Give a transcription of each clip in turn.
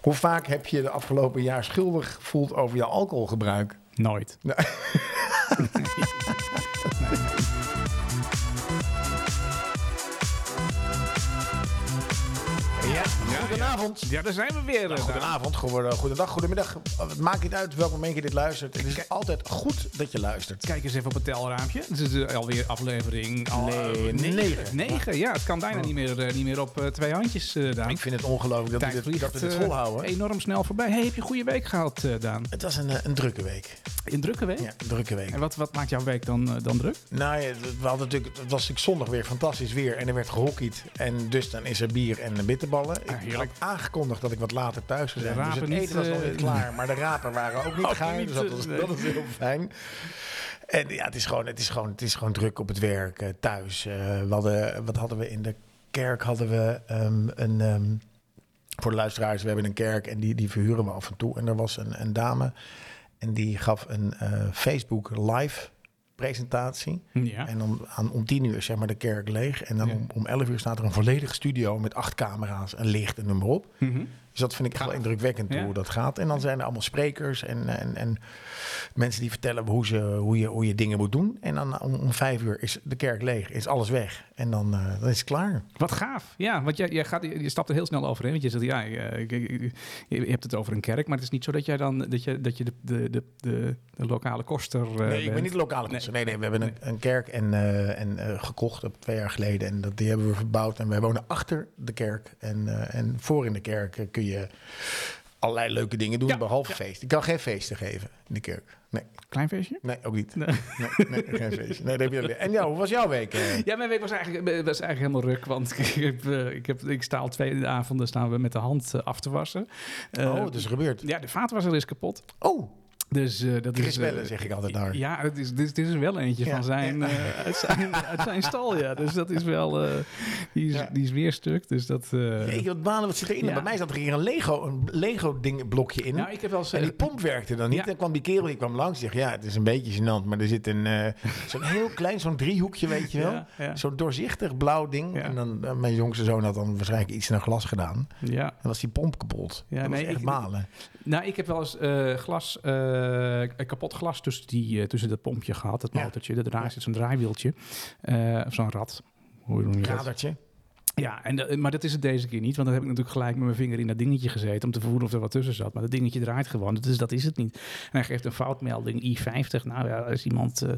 Hoe vaak heb je de afgelopen jaar schuldig gevoeld over je alcoholgebruik? Nooit. Nee. goedenavond. Ja, daar zijn we weer. Nou, eh, goedenavond, goede- goedendag, goedemiddag. Het maakt niet uit welk moment je dit luistert. Het is altijd goed dat je luistert. Kijk eens even op het telraampje. Het is eh, alweer aflevering al, Nee, eh, negen. negen. Negen, ja. Het kan bijna niet meer, niet meer op eh, twee handjes, Daan. Ik vind het ongelooflijk dat, we dit, dat we dit volhouden. enorm snel voorbij. Hey, heb je een goede week gehad, eh, Daan? Het was een, een drukke week. Een drukke week? Ja, een drukke week. En wat, wat maakt jouw week dan, dan druk? Nou ja, we hadden natuurlijk, het was natuurlijk zondag weer fantastisch weer en er werd gehockeyd. En dus dan is er bier en bitterballen. Ah, heerlijk. Aangekondigd dat ik wat later thuis zou zijn. De Dus het eten was nog eh, niet klaar, maar de rapen waren ook niet gaar. Dus dat was, eh, dat was heel fijn. En ja, het is gewoon, het is gewoon, het is gewoon druk op het werk, eh, thuis. Eh, we hadden, wat hadden we in de kerk? Hadden we ehm, een... ehm, voor de luisteraars, we hebben een kerk en die, die verhuren we af en toe. En er was een, een dame en die gaf een eh, Facebook live presentatie. Ja. En om, aan, om tien uur is zeg maar de kerk leeg. En dan Ja. om, om elf uur staat er een volledige studio met acht camera's en licht en noem maar op. Mhm. Dus dat vind ik echt wel indrukwekkend Ja. hoe dat gaat. En dan zijn er allemaal sprekers en, en, en mensen die vertellen hoe, ze, hoe, je, hoe je dingen moet doen. En dan om, om vijf uur is de kerk leeg, is alles weg. En dan, eh, dan is het klaar. Wat gaaf. Ja, want jij, jij gaat, je stapt er heel snel overheen. Want je zegt, ja, ik- je hebt het over een kerk. Maar het is niet zo dat jij dan dat je, dat je de, de, de, de, de lokale koster eh, Nee, ik ben niet de lokale koster. Nee, nee, we hebben een, een kerk en, eh, en, gekocht op twee jaar geleden. En dat, die hebben we verbouwd. En wij wonen achter de kerk. En, en voor in de kerk kun je allerlei leuke dingen doen, Ja, behalve ja. feest. Ik kan geen feesten geven in de kerk. Nee, Klein feestje? nee ook niet. Nee. Nee, nee, geen feest. Nee, dat heb je. En jou, hoe was jouw week? eh? Ja, mijn week was eigenlijk, eh, was eigenlijk helemaal ruk. Want ik, heb, eh, ik, heb, ik sta al twee avonden staan we met de hand af te wassen. Eh, oh, het is gebeurd. Ja, de vaatwasser is kapot. Oh, Dus eh, dat Chris is... eh, zeg ik altijd daar. Ja, het is, dit, dit is wel eentje Ja, van zijn, eh, uit zijn, uit zijn stal, ja. Dus dat is wel... die, is, Ja. die is weer stuk, dus dat... Jeetje, wat balen, wat zit erin? Bij mij zat er hier een Lego, een Lego ding, blokje in. nou, ik heb wel eens... En die pomp werkte dan niet. Ja. En kwam die kerel, die kwam langs. Zegt, ja, het is een beetje gênant. Maar er zit een, zo'n heel klein, zo'n driehoekje, weet je wel. Zo'n doorzichtig blauw ding. En dan, mijn jongste zoon had dan waarschijnlijk iets naar glas gedaan. ja. En was die pomp kapot. Ja, dat nee, was echt ik- balen. Nou, ik heb wel eens glas, kapot glas tussen, die, eh, tussen dat pompje gehad, dat Ja. motortje. Dat draai zit zo'n draaiwieltje. Eh, of zo'n rad. Hoe noem je dat? Radertje. Ja, en, de- maar dat is het deze keer niet. Want dan heb ik natuurlijk gelijk met mijn vinger in dat dingetje gezeten... om te voelen of er wat tussen zat. Maar dat dingetje draait gewoon, dus dat is het niet. En hij geeft een foutmelding, I50. Nou ja, als iemand eh,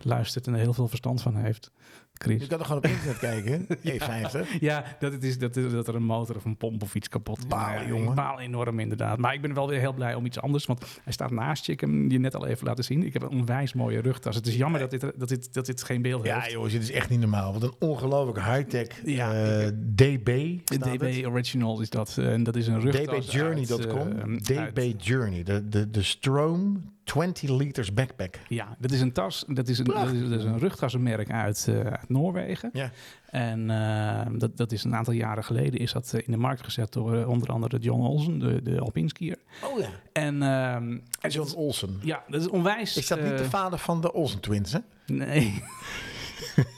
luistert en er heel veel verstand van heeft... Chris. Je kan toch gewoon op internet kijken. E50. Ja, dat, het is, dat, dat er een motor of een pomp of iets kapot is. Ja, jongen. Baal enorm inderdaad. Maar ik ben wel weer heel blij om iets anders. Want hij staat naast je. Ik heb hem je net al even laten zien. Ik heb een onwijs mooie rugtas. Het is jammer dat dit, dat dit, dat dit geen beeld Ja, heeft. jongens, dit is echt niet normaal. Wat een ongelooflijk high-tech Ja, eh, DB. Staat DB het. Original is dat. eh, En dat is een rugtas dbjourney.com. uit, eh, DB Journey. De, de, de Strom 20 liters backpack. ja, dat is een tas. Dat is een, dat is, dat is een rugtassenmerk uit, eh, uit Noorwegen. Ja. En eh, dat, dat is een aantal jaren geleden is dat eh, in de markt gezet door onder andere John Olsen, de, de alpinskier. Oh ja. En, ehm, en John Olsen. Ja, dat is onwijs. Is dat niet de vader van de Olsen twins, hè? Nee.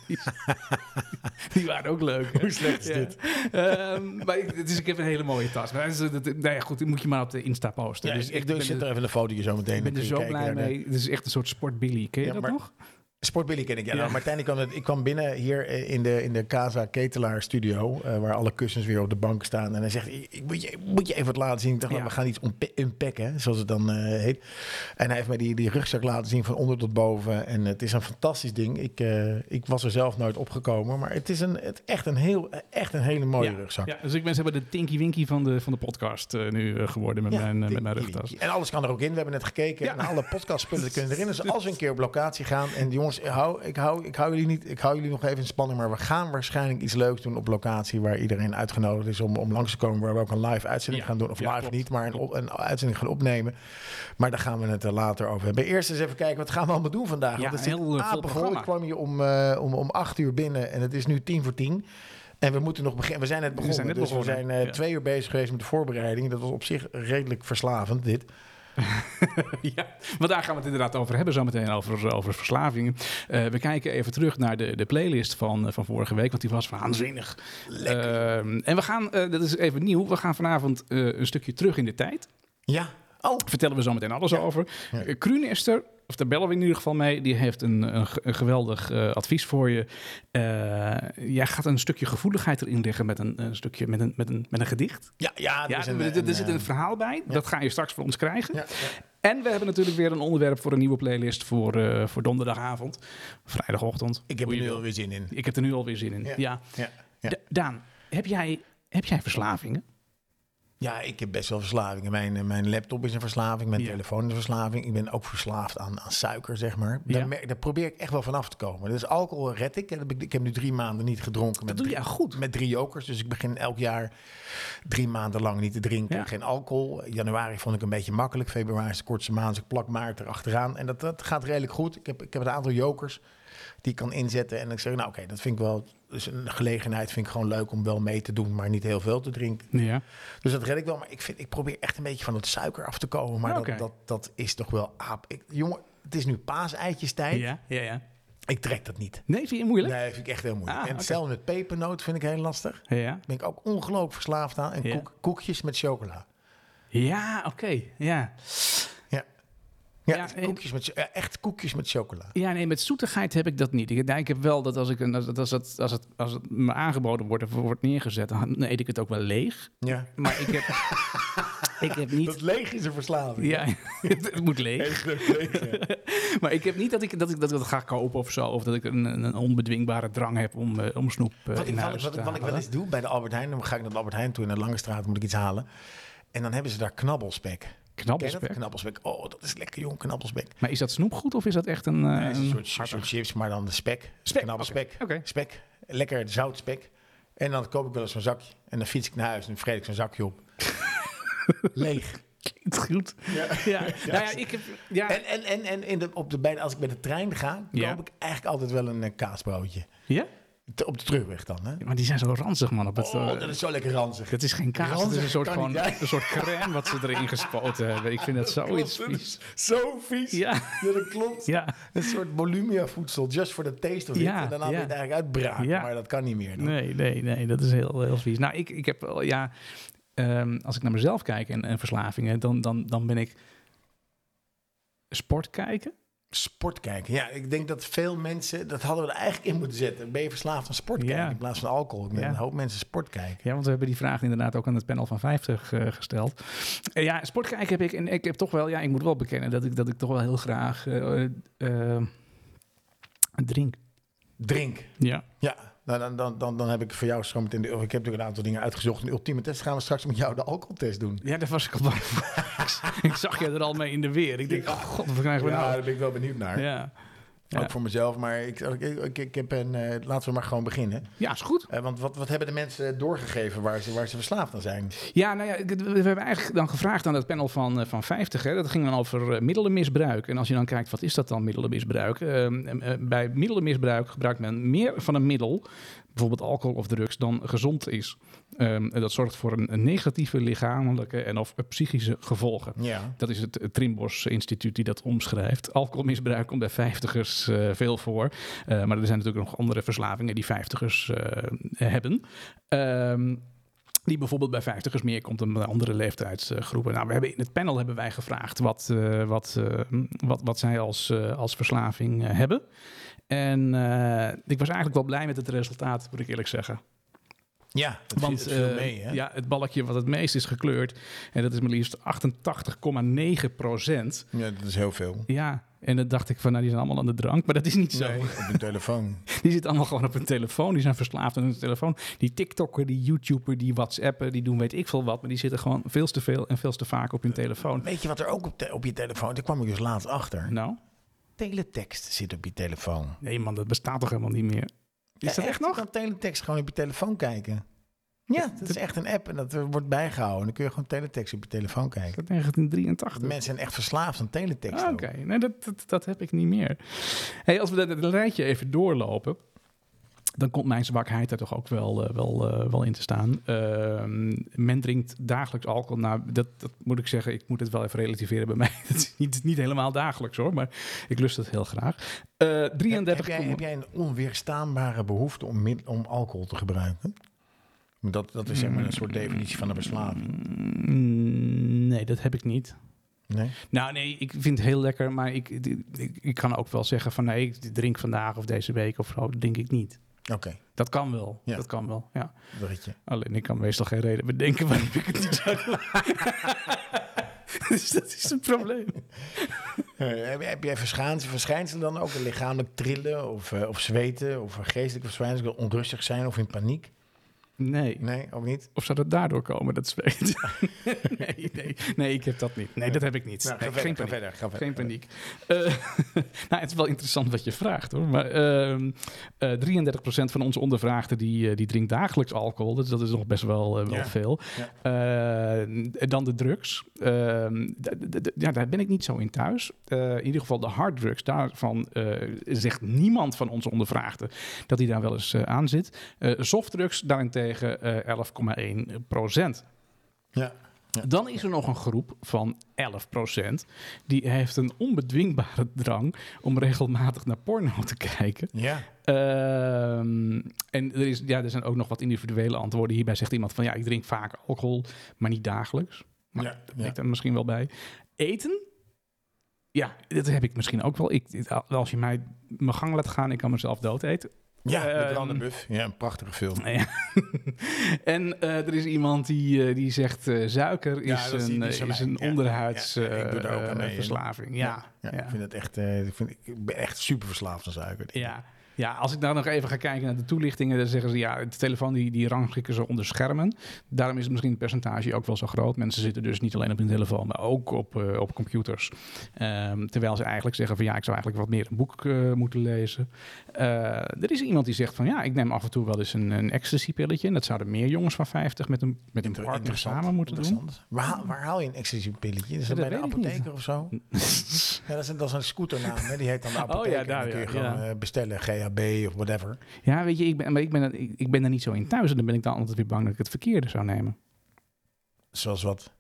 Die- Die waren ook leuk. hè? Hoe slecht is Ja. dit? Ehm, maar ik, dus ik heb een hele mooie tas. Maar dat, is- dat, nou ja, goed, moet je maar op de Insta posten. Ja, dus ik, ik zet er, even een fotootje zo meteen. ik ben er zo blij de- mee. Het is echt een soort sportbilly. Ken je dat maar- nog? Sportbilly ken ik, ja. Nou, Martijn, ik kwam, ik kwam binnen hier eh, in de, in de Casa Ketelaar studio, eh, waar alle kussens weer op de bank staan. En hij zegt, ik, moet, je, moet je even wat laten zien. Ik dacht, Ja. nou, we gaan iets unpa- unpacken, zoals het dan eh, heet. En hij heeft mij die, die rugzak laten zien van onder tot boven. En het is een fantastisch ding. Ik, ik was er zelf nooit opgekomen, maar het is een, het, echt, een heel, echt een hele mooie ja, rugzak. Ja, dus ik ben maar de Tinky Winky van de, van de podcast nu geworden met, Ja, mijn, die- met mijn die- rugtas. En alles kan er ook in. We hebben net gekeken. En alle podcastspullen kunnen erin. Dus als we een keer op locatie gaan. En jongens, ik hou, ik, hou, ik, hou jullie niet, ik hou jullie nog even in spanning. Maar we gaan waarschijnlijk iets leuks doen op locatie. Waar iedereen uitgenodigd is om, om langs te komen. Waar we ook een live uitzending Ja. gaan doen. Of Ja, live klopt. niet, maar een, op- een uitzending gaan opnemen. Maar daar gaan we het er later over hebben. Eerst eens even kijken. Wat gaan we allemaal doen vandaag? Ja, Want het heel, eh, programma. Ik kwam hier om, eh, om, om acht uur binnen. En het is nu tien voor tien. En we moeten nog beginnen. We zijn net begonnen. zijn net dus begonnen, we zijn eh, ja. twee uur bezig geweest met de voorbereiding. Dat was op zich redelijk verslavend, dit. ja, maar daar gaan we het inderdaad over hebben, zometeen over, over verslavingen. Uh, we kijken even terug naar de, de playlist van, van vorige week, want die was waanzinnig. Uh, en we gaan, uh, dat is even nieuw, we gaan vanavond een stukje terug in de tijd. Ja. Oh. Vertellen we zo meteen alles ja. over. Ja. Kruunester of daar bellen we in ieder geval mee. Die heeft een, een, een geweldig uh, advies voor je. Uh, jij gaat een stukje gevoeligheid erin leggen met een, een, stukje met een, met, een, met een gedicht. Ja, ja, ja er, een, er, er zit een verhaal bij. Ja. Dat ga je straks voor ons krijgen. Ja, en we hebben natuurlijk weer een onderwerp voor een nieuwe playlist voor, uh, voor donderdagavond, vrijdagochtend. Ik heb er nu alweer zin in. Ik heb er nu alweer zin in. Ja. Daan, heb jij, heb jij verslavingen? Ja, ik heb best wel verslavingen. Mijn, mijn laptop is een verslaving, mijn ja. telefoon is een verslaving. Ik ben ook verslaafd aan, aan suiker, zeg maar. Ja. Daar, daar, probeer ik echt wel vanaf te komen. Dus alcohol red ik. Ik heb nu drie maanden niet gedronken. Dat met doe je goed. Met drie jokers. Dus ik begin elk jaar drie maanden lang niet te drinken. Ja. Geen alcohol. Januari vond ik een beetje makkelijk. Februari is de kortste maand. Dus ik plak maart erachteraan. En dat, dat gaat redelijk goed. Ik heb, ik heb een aantal jokers die ik kan inzetten. En ik zeg, nou oké, dat vind ik wel... Dus een gelegenheid vind ik gewoon leuk om wel mee te doen, maar niet heel veel te drinken. Ja. Dus dat red ik wel. Maar ik, vind, ik probeer echt een beetje van het suiker af te komen. Maar okay. dat, dat, dat is toch wel aap. Ik, jongen, het is nu paaseitjestijd. Ja, ja, ja. Ik trek dat niet. Nee, vind je moeilijk? Nee, vind ik echt heel moeilijk. Ah, en hetzelfde okay. met pepernoot vind ik heel lastig. Ja. Ben ik ook ongelooflijk verslaafd aan. En ja. koek, koekjes met chocola. Ja, oké. Okay. Ja. Ja, ja koekjes met, echt koekjes met chocola. Ja, nee, met zoetigheid heb ik dat niet. Ik, ik heb wel dat als, ik een, als, het, als, het, als, het, als het me aangeboden wordt of wordt neergezet, dan eet ik het ook wel leeg. Ja. Maar ik heb, ik heb niet... Dat leeg is een verslaving. Ja, het moet leeg. leeg ja. maar ik heb niet dat ik dat, ik, dat, dat ga kopen of zo. Of dat ik een, een onbedwingbare drang heb om, uh, om snoep uh, wat in ik, huis wat, te wat, wat ik wel eens doe bij de Albert Heijn, dan ga ik naar de Albert Heijn toe in de Lange Straat, moet ik iets halen. En dan hebben ze daar knabbelspek. Knabbelspek? Knabbelspek. Oh, dat is lekker jong, knabbelspek. Maar is dat snoepgoed of is dat echt een... Uh, nee, een soort, soort, chips, maar dan de spek. Spek. Okay. Okay. Spek. Lekker zout spek. En dan koop ik wel eens zo'n zakje. En dan fiets ik naar huis en vreet ik zo'n zakje op. Leeg. Klinkt goed. Ja. ja. Nou ja, ik heb... Ja. En, en, en, en in de, op de, bij, als ik met de trein ga, koop ik eigenlijk altijd wel een uh, kaasbroodje. Ja? Op de terugweg dan, hè? Maar die zijn zo ranzig, man. Op het, Oh, eh, dat is zo lekker ranzig. dat is geen kaas, dat is ranzig een soort, gewoon, een soort crème wat ze erin gespoten hebben. Ik vind dat zoiets Klopt, dat vies. is Zo vies. Ja, Ja, dat klopt. ja. Een soort volumia voedsel, just for the taste of it. Ja, en daarna ja. het eigenlijk uitbraken, Ja. maar dat kan niet meer. Dan. Nee, nee, nee, dat is heel, heel vies. Nou, ik, ik heb wel, ja, ehm, als ik naar mezelf kijk en, en verslavingen, dan, dan, dan ben ik sport kijken. Sport kijken. Ja, ik denk dat veel mensen, dat hadden we er eigenlijk in moeten zetten. Ben je verslaafd aan sport kijken Ja. in plaats van alcohol? Ik denk Ja. een hoop mensen sport kijken. Ja, want we hebben die vraag inderdaad ook aan het panel van 50 eh, gesteld. Eh, ja, sport kijken heb ik, en ik heb toch wel, ja, ik moet wel bekennen dat ik, dat ik toch wel heel graag eh, drink. Drink. Ja. Ja, nou, dan, dan, dan, dan heb ik voor jou zo meteen... De, ik heb natuurlijk een aantal dingen uitgezocht. Een ultieme test gaan we straks met jou de alcoholtest doen. Ja, daar was ik al bang voor. ik zag je er al mee in de weer. Ik denk, Ja. oh god, wat krijgen we Ja, nou? daar ben ik wel benieuwd naar. Ja. Ja. Ook voor mezelf, maar ik, ik, ik, heb een... eh, laten we maar gewoon beginnen. ja, is goed. Eh, want wat, wat hebben de mensen doorgegeven waar ze, waar ze verslaafd aan zijn? Ja, nou ja, we hebben eigenlijk dan gevraagd aan het panel van, eh, van 50. Hè. Dat ging dan over middelenmisbruik. En als je dan kijkt, wat is dat dan, middelenmisbruik? Eh, bij middelenmisbruik gebruikt men meer van een middel, bijvoorbeeld alcohol of drugs, dan gezond is. Ehm, en dat zorgt voor een, een negatieve lichamelijke en of psychische gevolgen. Ja. Dat is het, het Trimbos Instituut die dat omschrijft. Alcoholmisbruik komt bij vijftigers eh, veel voor. Eh, maar er zijn natuurlijk nog andere verslavingen die vijftigers eh, hebben. Ehm, die bijvoorbeeld bij vijftigers meer komt dan bij andere leeftijdsgroepen. Nou, we hebben in het panel hebben wij gevraagd wat, wat, wat, wat zij als, als verslaving hebben. En eh, ik was eigenlijk wel blij met het resultaat, moet ik eerlijk zeggen. Ja, Want het viel eh, mee, hè? ja, het balkje wat het meest is gekleurd, en dat is maar liefst 88,9 procent. Ja, dat is heel veel. Ja, en dan dacht ik van, nou, die zijn allemaal aan de drank. Maar dat is niet zo. Nee, op de telefoon. Die zitten allemaal gewoon op hun telefoon. Die zijn verslaafd aan hun telefoon. Die TikToker, die YouTuber, die WhatsAppen, die doen weet ik veel wat. Maar die zitten gewoon veel te veel en veel te vaak op hun telefoon. Weet je wat er ook op, op je telefoon... Daar kwam ik dus laatst achter. Nou, Teletext zit op je telefoon. nee man, dat bestaat toch helemaal niet meer. Is dat echt Je nog? kan teletext gewoon op je telefoon kijken. Ja, dat is echt een app en dat wordt bijgehouden. Dan kun je gewoon teletext op je telefoon kijken. Dat 1983. Mensen zijn echt verslaafd aan teletext. Ah. Oké, nee, dat, dat, dat heb ik niet meer. Hey, als we dat, dat rijtje even doorlopen, dan komt mijn zwakheid er toch ook wel, eh, wel, eh, wel in te staan. Ehm, men drinkt dagelijks alcohol. Nou, dat, dat moet ik zeggen, ik moet het wel even relativeren bij mij. Het is niet, niet helemaal dagelijks hoor, maar ik lust het heel graag. Uh, 33, heb, jij, heb jij een onweerstaanbare behoefte om, om alcohol te gebruiken? Dat, dat is zeg maar een soort definitie van een verslaving. Mm, nee, dat heb ik niet. Nee? Nou nee, ik vind het heel lekker, maar ik, ik, ik kan ook wel zeggen van nee, ik drink vandaag of deze week of zo, dat denk ik niet. Oké, Dat kan wel, Ja. dat kan wel, ja. bruggetje. Alleen ik kan meestal geen reden bedenken waarom ik het niet zou doen. dus dat is het probleem. Eh, heb, jij verschijnselen, verschijnselen dan ook? Lichamelijk trillen of, eh, of zweten of geestelijke verschijnselen? Onrustig zijn of in paniek? Nee. Nee, ook niet? Of zou dat daardoor komen, dat zweet? nee, nee, nee, ik heb dat niet. Nee, dat heb ik niet. Nou, Nee, ga, geen verder, ga paniek. verder, ga verder. Geen paniek. Eh, nou, het is wel interessant wat je vraagt hoor. Maar ehm eh 33% van onze ondervraagden die, eh, die drinkt dagelijks alcohol. Dus dat is nog best wel, wel Ja. veel. Dan de drugs. Ehm, ja, daar ben ik niet zo in thuis. In ieder geval de harddrugs. Daarvan zegt niemand van onze ondervraagden dat hij daar wel eens aan zit. Softdrugs daarentegen eh 11,1 procent. Ja. Dan is er nog een groep van 11% die heeft een onbedwingbare drang om regelmatig naar porno te kijken. Ja. Ehm, en er, is, ja, er zijn ook nog wat individuele antwoorden. Hierbij zegt iemand van ja, ik drink vaak alcohol, maar niet dagelijks. Maar Ja, dat ja. ik dan misschien wel bij. Eten? Ja, dat heb ik misschien ook wel. Ik, als je mij mijn gang laat gaan, ik kan mezelf dood eten. Ja, de Ehm, Buff. Ja, een prachtige film. En eh, er is iemand die, eh, die zegt eh, suiker Ja, is een, is een Ja, onderhuids ja, ja, ik vind het echt, ik, vind, ik ben echt super verslaafd aan suiker. Ja. Ja, als ik dan nog even ga kijken naar de toelichtingen, dan zeggen ze ja, de telefoon die, die rangschikken ze onder schermen. Daarom is misschien het percentage ook wel zo groot. Mensen zitten dus niet alleen op hun telefoon, maar ook op, eh, op computers. Ehm, terwijl ze eigenlijk zeggen van ja, ik zou eigenlijk wat meer een boek eh, moeten lezen. Eh, er is iemand die zegt van ja, ik neem af en toe wel eens een, een ecstasy-pilletje. En dat zouden meer jongens van 50 met een, met een Inter- partner samen moeten doen. Waar, haal- waar haal je een ecstasy-pilletje? Is dat Ja, bij de apotheker of zo? Ja, dat is, een- dat is een scooternaam, hè? die heet dan de Oh, apotheker. ja, En daar, kun je ja, gewoon ja. eh, of whatever. Ja, weet je, ik ben, maar ik ben, er- ik, ik ben er niet zo in thuis. En dan ben ik dan altijd weer bang dat ik het verkeerde zou nemen. Zoals wat?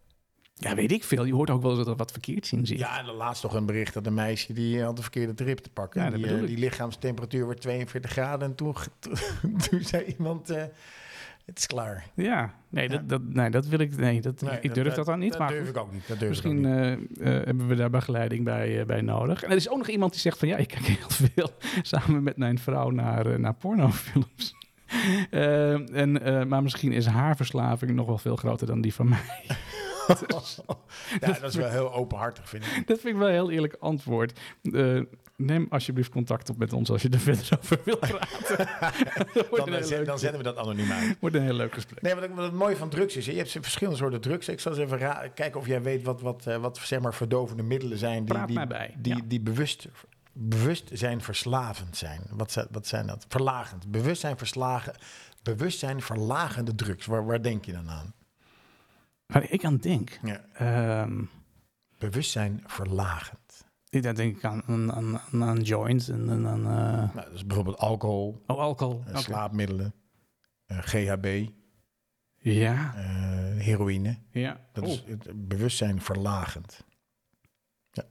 Ja, weet ik veel. Je hoort ook wel eens dat er wat verkeerds in zit. Ja, en laatst toch een bericht dat een meisje die had de verkeerde trip te pakken. Ja, die, eh, die lichaamstemperatuur werd 42 graden en toen, toen, toen zei iemand, eh, het is klaar. Ja, nee. Dat, dat, nee, dat wil ik. Nee, dat, Nee, ik durf dat, dan niet. Dat maar durf goed, ik ook niet. Dat durf misschien ik ook niet. eh, eh, hebben we daar begeleiding bij, eh, bij nodig. En er is ook nog iemand die zegt van ja, ik kijk heel veel samen met mijn vrouw naar, naar pornofilms. En, maar misschien is haar verslaving nog wel veel groter dan die van mij. ja, dat is wel heel openhartig, vind ik. Dat vind ik wel een heel eerlijk antwoord. Neem alsjeblieft contact op met ons als je er verder over wilt praten. Dan, eh, zet- dan zetten we dat anoniem uit. wordt een heel leuk gesprek. Nee, wat, ik- wat het mooie van drugs is, je hebt verschillende soorten drugs. Ik zal eens even kijken of jij weet wat, wat, eh, wat zeg maar, verdovende middelen zijn die, die, bij. die, Ja. die bewust, bewust zijn verslavend zijn. Wat, zijn. wat zijn dat? Verlagend. Bewustzijn verslagen. Bewustzijn verlagende drugs. Waar, waar denk je dan aan? Waar ik aan denk. Ja. ehm, Bewustzijn verlagend. Ik- daar denk ik aan, aan, aan, aan joints en aan... aan, eh, Nou, dat is bijvoorbeeld alcohol, oh, alcohol. eh, slaapmiddelen, eh, GHB, Ja, heroïne. ja. Dat Oh. is het bewustzijn verlagend. Ja.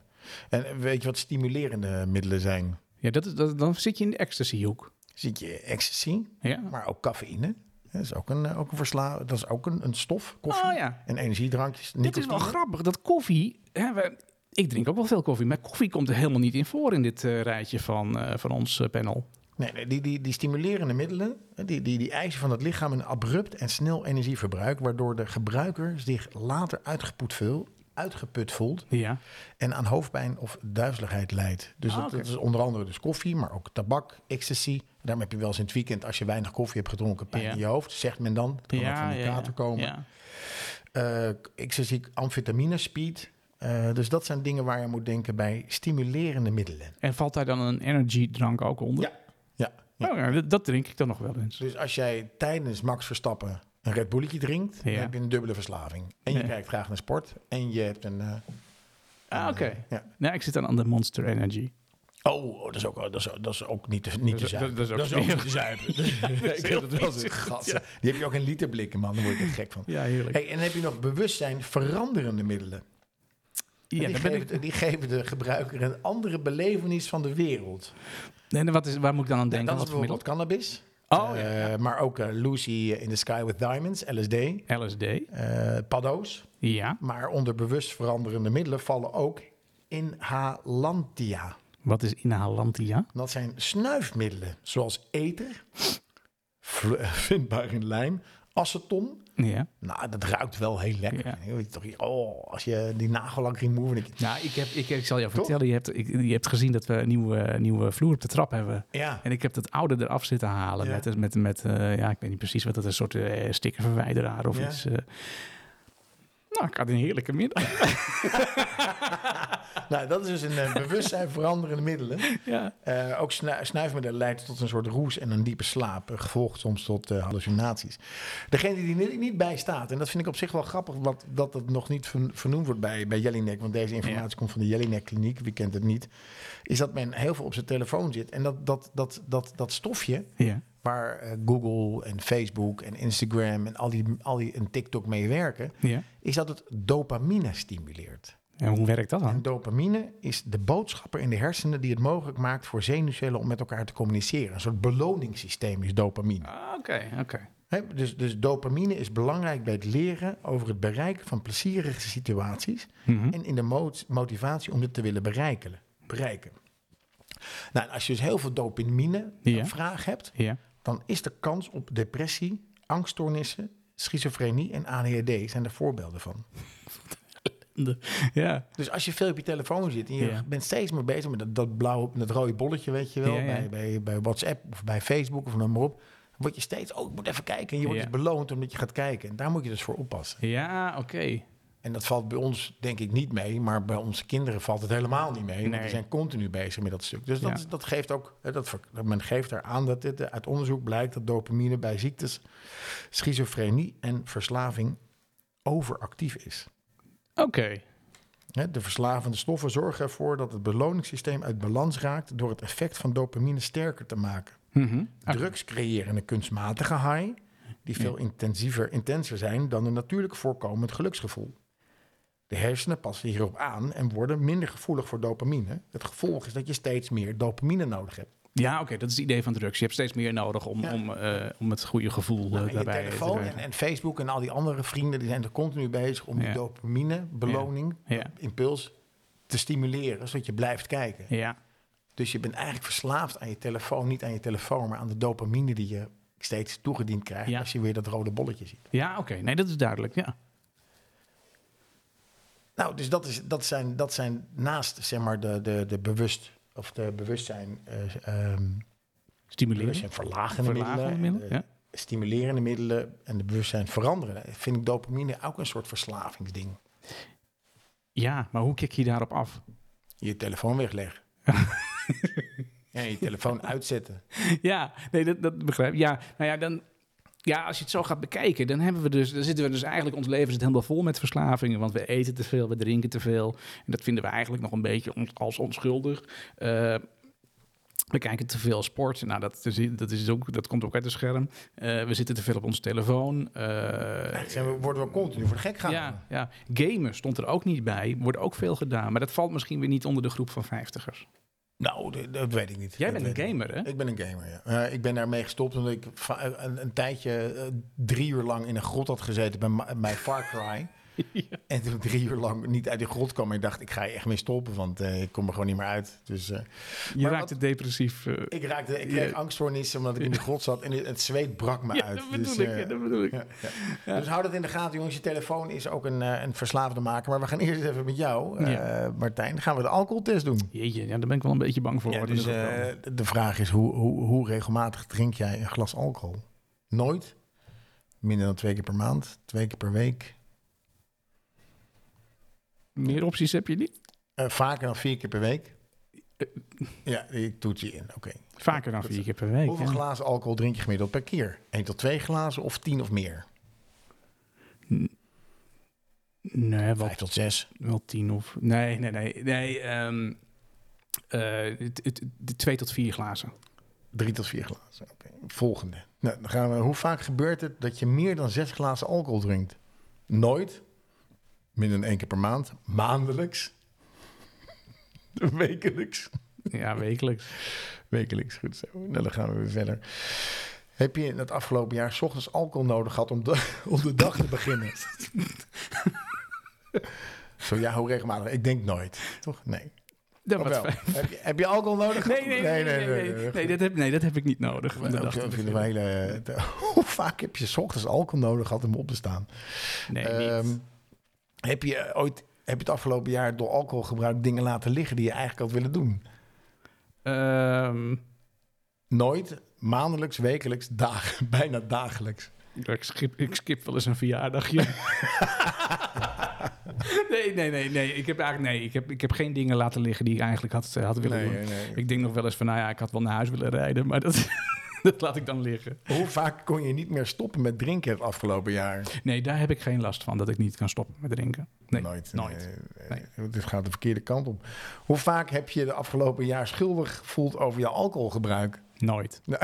En weet je wat stimulerende middelen zijn? ja dat is, dat, dan zit je in de ecstasy-hoek. Ziet je ecstasy, Ja. maar ook cafeïne. Dat is ook een, ook een versla Dat is ook een, een stof, koffie. Oh ja, En energiedrankjes. dit is wel grappig. Dat koffie... Hè, we- ik drink ook wel veel koffie, maar koffie komt er helemaal niet in voor in dit eh, rijtje van, eh, van ons eh, panel. Nee, nee die, die, die stimulerende middelen, die, die, die eisen van het lichaam een abrupt en snel energieverbruik, waardoor de gebruiker zich later uitgeput, veel, uitgeput voelt Ja. en aan hoofdpijn of duizeligheid leidt. Dus Ah, dat, is onder andere dus koffie, maar ook tabak, ecstasy. Daarom heb je wel eens in het weekend, als je weinig koffie hebt gedronken, pijn Ja. in je hoofd, zegt men dan. Het kan ook van die kater komen. ja. Ecstasy, amfetamine, speed. Eh, dus dat zijn dingen waar je moet denken bij stimulerende middelen. En valt daar dan een energiedrank ook onder? Ja. Ja, ja. Oh, ja dat, drink ik dan nog wel eens. Dus als jij tijdens Max Verstappen een Red Bulletje drinkt, dan heb je een dubbele verslaving. En je kijkt graag naar sport en je hebt een... eh, Ah, een, oké. eh, ja. Nee, ik zit dan aan de Monster Energy. Oh, dat is ook, dat is, dat is ook niet te, niet te Dat is- zuipen. dat is ook Dat is ook smerig. niet te zuipen. ik heb het wel eens. Die heb je ook in literblikken, man. Daar word ik echt gek van. Ja, heerlijk. Hey, en dan heb je nog bewustzijn veranderende middelen. Ja, die, geven, ik... die geven de gebruiker een andere belevenis van de wereld. Nee, en wat is, waar moet ik dan aan denken? dat is bijvoorbeeld cannabis. Oh, Eh, Maar ook eh, Lucy in the Sky with Diamonds, LSD. LSD. eh, paddo's. Ja. Maar onder bewust veranderende middelen vallen ook inhalantia. Wat is inhalantia? Dat zijn snuifmiddelen, zoals ether, vindbaar in lijm, aceton. Ja. Nou, dat ruikt wel heel lekker. Ja. Je weet toch, oh, als je die nagellak remover... je, Nou, ik, heb, ik, ik zal jou Toch? vertellen. Je hebt, ik, je hebt gezien dat we een nieuwe, nieuwe vloer op de trap hebben. Ja, En ik heb het oude eraf zitten halen. Ja. Met, met, met eh, ja, ik weet niet precies wat dat is. Een soort eh, stickerverwijderaar of Ja. iets. eh. Nou, ik had een heerlijke middag. nou, dat is dus een eh, bewustzijn veranderende middelen. ja. Eh, ook snu snuifmiddelen leidt tot een soort roes en een diepe slaap, eh, gevolgd soms tot hallucinaties. Degene die er niet, bij staat, en dat vind ik op zich wel grappig, wat, dat het nog niet ver- vernoemd wordt bij, bij Jellinek, want deze informatie Ja. komt van de Jellinek Kliniek, wie kent het niet, is dat men heel veel op zijn telefoon zit. En dat, dat, dat, dat, dat stofje, ja. waar Google en Facebook en Instagram en al die, al die en TikTok mee werken, ja. is dat het dopamine stimuleert. En hoe werkt dat En dan? dopamine is de boodschapper in de hersenen die het mogelijk maakt voor zenuwcellen om met elkaar te communiceren. Een soort beloningssysteem is dopamine. Ah, Oké, oké. Dus, dus dopamine is belangrijk bij het leren over het bereiken van plezierige situaties Mhm. en in de mot- motivatie om dit te willen bereiken. bereiken. Nou, en als je dus heel veel dopamine Ja. vraag hebt, Ja. dan is de kans op depressie, angststoornissen, schizofrenie en ADHD zijn er voorbeelden van. Ja. Dus als je veel op je telefoon zit en je Ja. bent steeds meer bezig met dat, dat blauwe, dat rode bolletje, weet je wel, Ja. Bij, bij, bij WhatsApp of bij Facebook of noem maar op, word je steeds, oh, ik moet even kijken. En je wordt dus beloond omdat je gaat kijken. En daar moet je dus voor oppassen. Ja, oké. En dat valt bij ons denk ik niet mee, maar bij onze kinderen valt het helemaal niet mee. Nee. die zijn continu bezig met dat stuk. Dus dat, Ja. dat geeft ook, dat, men geeft daar aan dat dit, eh, uit onderzoek blijkt dat dopamine bij ziektes, schizofrenie en verslaving overactief is. Oké. De verslavende stoffen zorgen ervoor dat het beloningssysteem uit balans raakt door het effect van dopamine sterker te maken. Mhm. Drugs creëren een kunstmatige high die veel intensiever, intenser zijn dan een natuurlijk voorkomend geluksgevoel. De hersenen passen hierop aan en worden minder gevoelig voor dopamine. Het gevolg is dat je steeds meer dopamine nodig hebt. Ja, oké, dat is het idee van drugs. Je hebt steeds meer nodig om, Ja. om, eh, om het goede gevoel eh, Nou, en je daarbij te telefoon en, krijgen. en Facebook en al die andere vrienden die zijn er continu bezig om die dopamine, beloning, impuls te stimuleren, zodat je blijft kijken. Ja, Dus je bent eigenlijk verslaafd aan je telefoon, niet aan je telefoon, maar aan de dopamine die je steeds toegediend krijgt Ja. als je weer dat rode bolletje ziet. ja oké. Nee, dat is duidelijk, ja. Nou, dus dat, is, dat, zijn, dat zijn naast zeg maar de, de, de bewust of de bewustzijn, eh ehm Stimuleren. bewustzijn verlagende Verlagende middelen, middelen, eh, stimulerende middelen en de bewustzijn veranderende. Vind ik dopamine ook een soort verslavingsding. Ja, maar hoe kik je daarop af? Je telefoon wegleggen. en je telefoon uitzetten. ja, nee, dat, dat begrijp ik. Ja, nou ja, dan... Ja, als je het zo gaat bekijken, dan, hebben we dus, dan zitten we dus eigenlijk, ons leven zit helemaal vol met verslavingen. Want we eten te veel, we drinken te veel. En dat vinden we eigenlijk nog een beetje on- als onschuldig. Eh, we kijken te veel sport. Nou, dat, is, dat, is ook, dat komt ook uit het scherm. Eh, we zitten te veel op onze telefoon. Eh, Zijn we, worden we continu voor de gek gehouden. ja, ja, gamen stond er ook niet bij. Wordt ook veel gedaan. Maar dat valt misschien weer niet onder de groep van vijftigers. Nou, dat, dat weet ik niet. Jij Dat bent een gamer, hè? Ik ben een gamer, ja. Eh, ik ben daarmee gestopt omdat ik een, een tijdje eh, drie uur lang in een grot had gezeten bij, bij Far Cry. En toen ik drie uur lang niet uit die grot kwam, ik dacht, ik ga hier echt mee stoppen, want eh, ik kom er gewoon niet meer uit. Dus eh, Je raakte depressief. eh. ik raakte, ik kreeg angststoornissen omdat ik in die grot zat en het, het zweet brak me ja, uit. dat bedoel Dus, ik. dat bedoel ik. ja. Dus hou dat in de gaten, jongens. Je telefoon is ook een, een verslaafde maker. Maar we gaan eerst even met jou. Martijn. Dan gaan we de alcoholtest doen. Jeetje, ja, daar ben ik wel een beetje bang voor. Dus de vraag is, hoe, hoe, hoe regelmatig drink jij een glas alcohol? Nooit? Minder dan twee keer per maand? Twee keer per week? Meer opties heb je niet? Eh, vaker dan vier keer per week? Ja, ik toets je in. Oké. Vaker dan vier keer per week. Hoeveel ja. glazen alcohol drink je gemiddeld per keer? 1 tot 2 glazen of 10 of meer? Nee, wel, 5 tot 6. wel tien of... Nee, nee, nee. nee Eh, de twee tot vier glazen. Drie tot vier glazen. Oké. Volgende. Nou, dan gaan we. Hoe vaak gebeurt het dat je meer dan zes glazen alcohol drinkt? Nooit. Minder dan één keer per maand. Maandelijks. Wekelijks. Ja, wekelijks. Wekelijks, goed zo. Nou, dan gaan we weer verder. Heb je in het afgelopen jaar 's ochtends alcohol nodig gehad om de, om de dag te beginnen? Zo ja, hoe regelmatig? Ik denk nooit. Toch? Nee. Dat was. Heb je, heb je alcohol nodig? Nee, gehad? nee, nee, nee, nee, nee, nee, dat heb, nee, dat heb ik niet nodig. om de Wel, dag te ik vind het wel beginnen. hele, hoe vaak heb je 's ochtends alcohol nodig gehad om op te staan? Nee, Ehm, niet. Heb je ooit heb je het afgelopen jaar door alcoholgebruik dingen laten liggen die je eigenlijk had willen doen? Ehm, Nooit, maandelijks, wekelijks, dag, bijna dagelijks. ik, skip, ik skip wel eens een verjaardagje. nee, nee, nee, nee. Ik heb eigenlijk nee, ik heb, ik heb geen dingen laten liggen die ik eigenlijk had, eh, had willen doen. nee, nee. Ik denk nog wel eens van, nou ja, ik had wel naar huis willen rijden, maar dat, dat laat ik dan liggen. Hoe vaak kon je niet meer stoppen met drinken het afgelopen jaar? Nee, daar heb ik geen last van, dat ik niet kan stoppen met drinken. Nee, nooit. nooit. Nee, nee. Het gaat de verkeerde kant op. Hoe vaak heb je de afgelopen jaar schuldig gevoeld over je alcoholgebruik? nooit.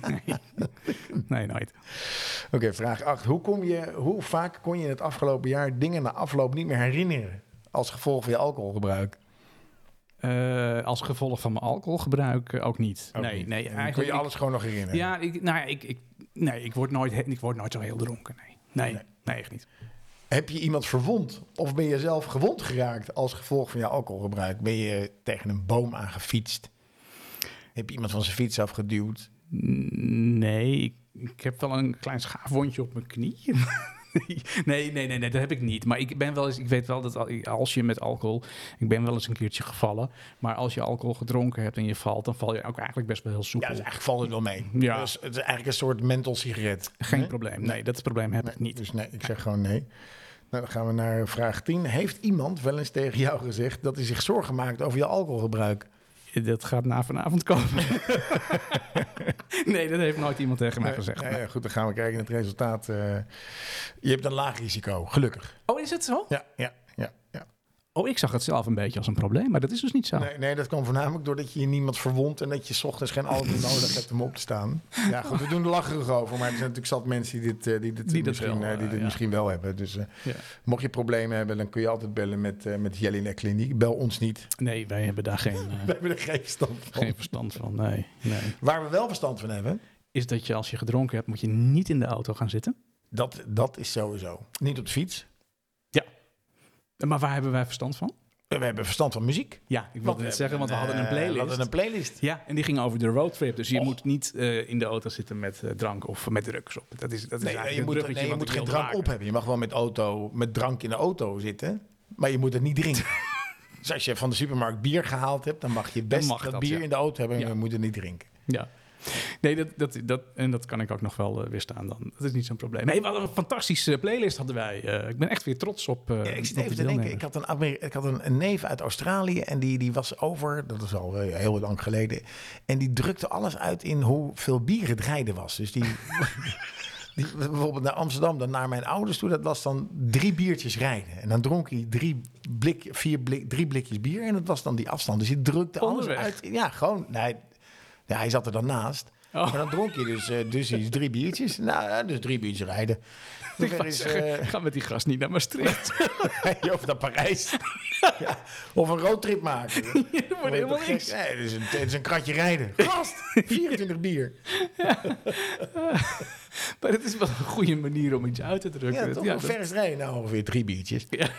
Nee. nee. nee, nooit. Oké, vraag 8. Hoe, kom je, hoe vaak kon je het afgelopen jaar dingen na afloop niet meer herinneren? Als gevolg van je alcoholgebruik? Eh, als gevolg van mijn alcoholgebruik eh, ook niet. Ook nee, niet. nee, eigenlijk... Kun je ik- alles gewoon nog herinneren? Ja, ik, nou ja, ik, ik, nee, ik word, nooit, ik word nooit zo heel dronken. Nee, nee, Nee. nee. echt niet. Heb je iemand verwond? Of ben je zelf gewond geraakt als gevolg van je alcoholgebruik? Ben je tegen een boom aangefietst? Heb je iemand van zijn fiets afgeduwd? Nee, ik, ik heb wel een klein schaafwondje op mijn knie. nee, nee, nee, nee, dat heb ik niet. Maar ik ben wel eens, ik weet wel dat al- als je met alcohol, ik ben wel eens een keertje gevallen. Maar als je alcohol gedronken hebt en je valt, dan val je ook eigenlijk best wel heel Ja, soepel. dus eigenlijk valt het wel mee. Ja. Dus het is eigenlijk een soort menthol sigaret. Geen probleem. Nee, dat probleem heb Nee, ik niet. Dus nee, ik zeg gewoon nee. Nou, dan gaan we naar vraag 10. Heeft iemand wel eens tegen jou gezegd dat hij zich zorgen maakt over je alcoholgebruik? Dat gaat na vanavond komen. nee, dat heeft nooit iemand tegen mij gezegd. nee, goed, dan gaan we kijken naar het resultaat. eh. je hebt een laag risico, gelukkig. Oh, is het zo? Ja. ja. Oh, ik zag het zelf een beetje als een probleem, maar dat is dus niet zo. Nee, nee, dat kwam voornamelijk doordat je niemand verwondt en dat je 's ochtends geen alcohol nodig hebt om op te staan. Ja, goed, we doen er lacherig over, maar er zijn natuurlijk zat mensen die dit, eh, die dit, Die misschien, wel, eh, die eh, dit ja. misschien wel hebben. Dus Ja. mocht je problemen hebben, dan kun je altijd bellen met, eh met Jelinek Kliniek. Bel ons niet. Nee, wij hebben daar geen, eh, hebben er geen verstand van. geen verstand van. Nee, nee. Waar we wel verstand van hebben, Is dat je als je gedronken hebt, moet je niet in de auto gaan zitten. dat, dat is sowieso. Niet op de fiets. Maar waar hebben wij verstand van? We hebben verstand van muziek. Ja, ik wilde net zeggen, want we hadden een eh, playlist. We hadden een playlist. Ja, en die ging over de roadtrip. Dus je moet niet eh, in de auto zitten met eh, drank of met drugs op. Dat is, dat is Nee, eigenlijk je moet, nee, je moet geen drank maken. op hebben. Je mag wel met, auto, met drank in de auto zitten, maar je moet het niet drinken. dus als je van de supermarkt bier gehaald hebt, dan mag je best mag dat, dat, bier ja. in de auto hebben en Ja. je moet het niet drinken. Ja. Nee, dat, dat, dat, en dat kan ik ook nog wel eh, weerstaan dan. Dat is niet zo'n probleem. Nee, we hadden een fantastische playlist hadden wij. Eh, ik ben echt weer trots op, eh Ja, ik zit even te denken, ik had, een, ik had een, een neef uit Australië en die, die was over, dat is al heel lang geleden, en die drukte alles uit in hoeveel bier het rijden was. Dus die, die bijvoorbeeld naar Amsterdam, dan naar mijn ouders toe, dat was dan drie biertjes rijden. En dan dronk hij drie, blik, vier blik, drie blikjes bier en dat was dan die afstand. Dus hij drukte alles uit. Ja, gewoon, nee, ja, hij zat er dan naast. Oh. Maar dan dronk je dus, eh, dus iets, drie biertjes. Nou, ja, dus drie biertjes rijden. Ik is, zeggen, eh, ga met die gast niet naar Maastricht. of naar Parijs. ja. Of een roadtrip maken. Dat wordt helemaal niks. Nee, het, is een, het is een kratje rijden. Gast, 24 bier. Maar het is wel een goede manier om iets uit te drukken. Ja, toch? Ja, Hoe ver is rijden? Nou, ongeveer drie biertjes. dat-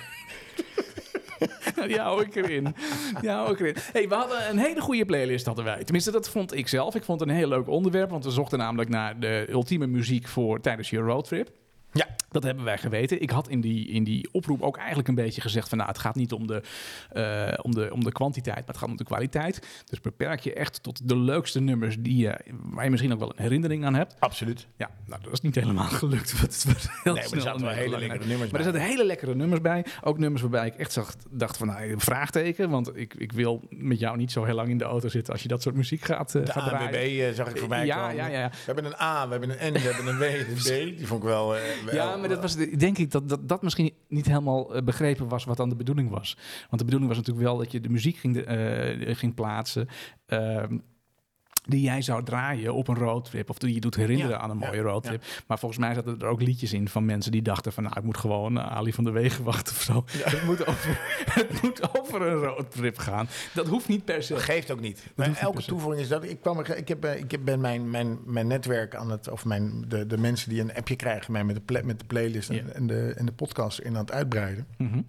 die hou ik erin. Die hou. Hey, we hadden een hele goede playlist, hadden wij. Tenminste, dat vond ik zelf. Ik vond het een heel leuk onderwerp, want we zochten namelijk naar de ultieme muziek voor tijdens je roadtrip. Ja. Dat hebben wij geweten. Ik had in die, in die oproep ook eigenlijk een beetje gezegd van... nou, het gaat niet om de, eh, om, de, om de kwantiteit, maar het gaat om de kwaliteit. Dus beperk je echt tot de leukste nummers die je, waar je misschien ook wel een herinnering aan hebt. Absoluut. Ja, nou, dat is niet helemaal gelukt. want Het was heel Nee, maar er zaten wel hele lekkere nummers Maar er bij. zaten hele lekkere nummers bij. Ook nummers waarbij ik echt zag, dacht van, nou, een vraagteken. Want ik, ik wil met jou niet zo heel lang in de auto zitten als je dat soort muziek gaat, eh, De gaat. ANWB eh, zag ik voorbij Ja, komen. ja, ja. We hebben een A, we hebben een N, we hebben een W, een B. Die vond ik wel... Ja, maar dat was, de- denk ik dat, dat dat misschien niet helemaal eh, begrepen was wat dan de bedoeling was. Want de bedoeling was natuurlijk wel dat je de muziek ging, eh, ging plaatsen. ehm, die jij zou draaien op een roadtrip. Of die je doet herinneren Ja, aan een mooie ja, roadtrip. Maar volgens mij zaten er ook liedjes in van mensen die dachten van... nou, ik moet gewoon eh, Ali van der Wegen wachten of zo. Het, moet over, het moet over een roadtrip gaan. Dat hoeft niet per se. Dat geeft ook niet. Maar elke toevoeging is dat. Ik, kwam ik, heb, eh, ik ben mijn, mijn, mijn netwerk aan het. Of mijn, de, de mensen die een appje krijgen mij met de, met de playlist en, en, de, en de podcast in aan het uitbreiden. Mhm.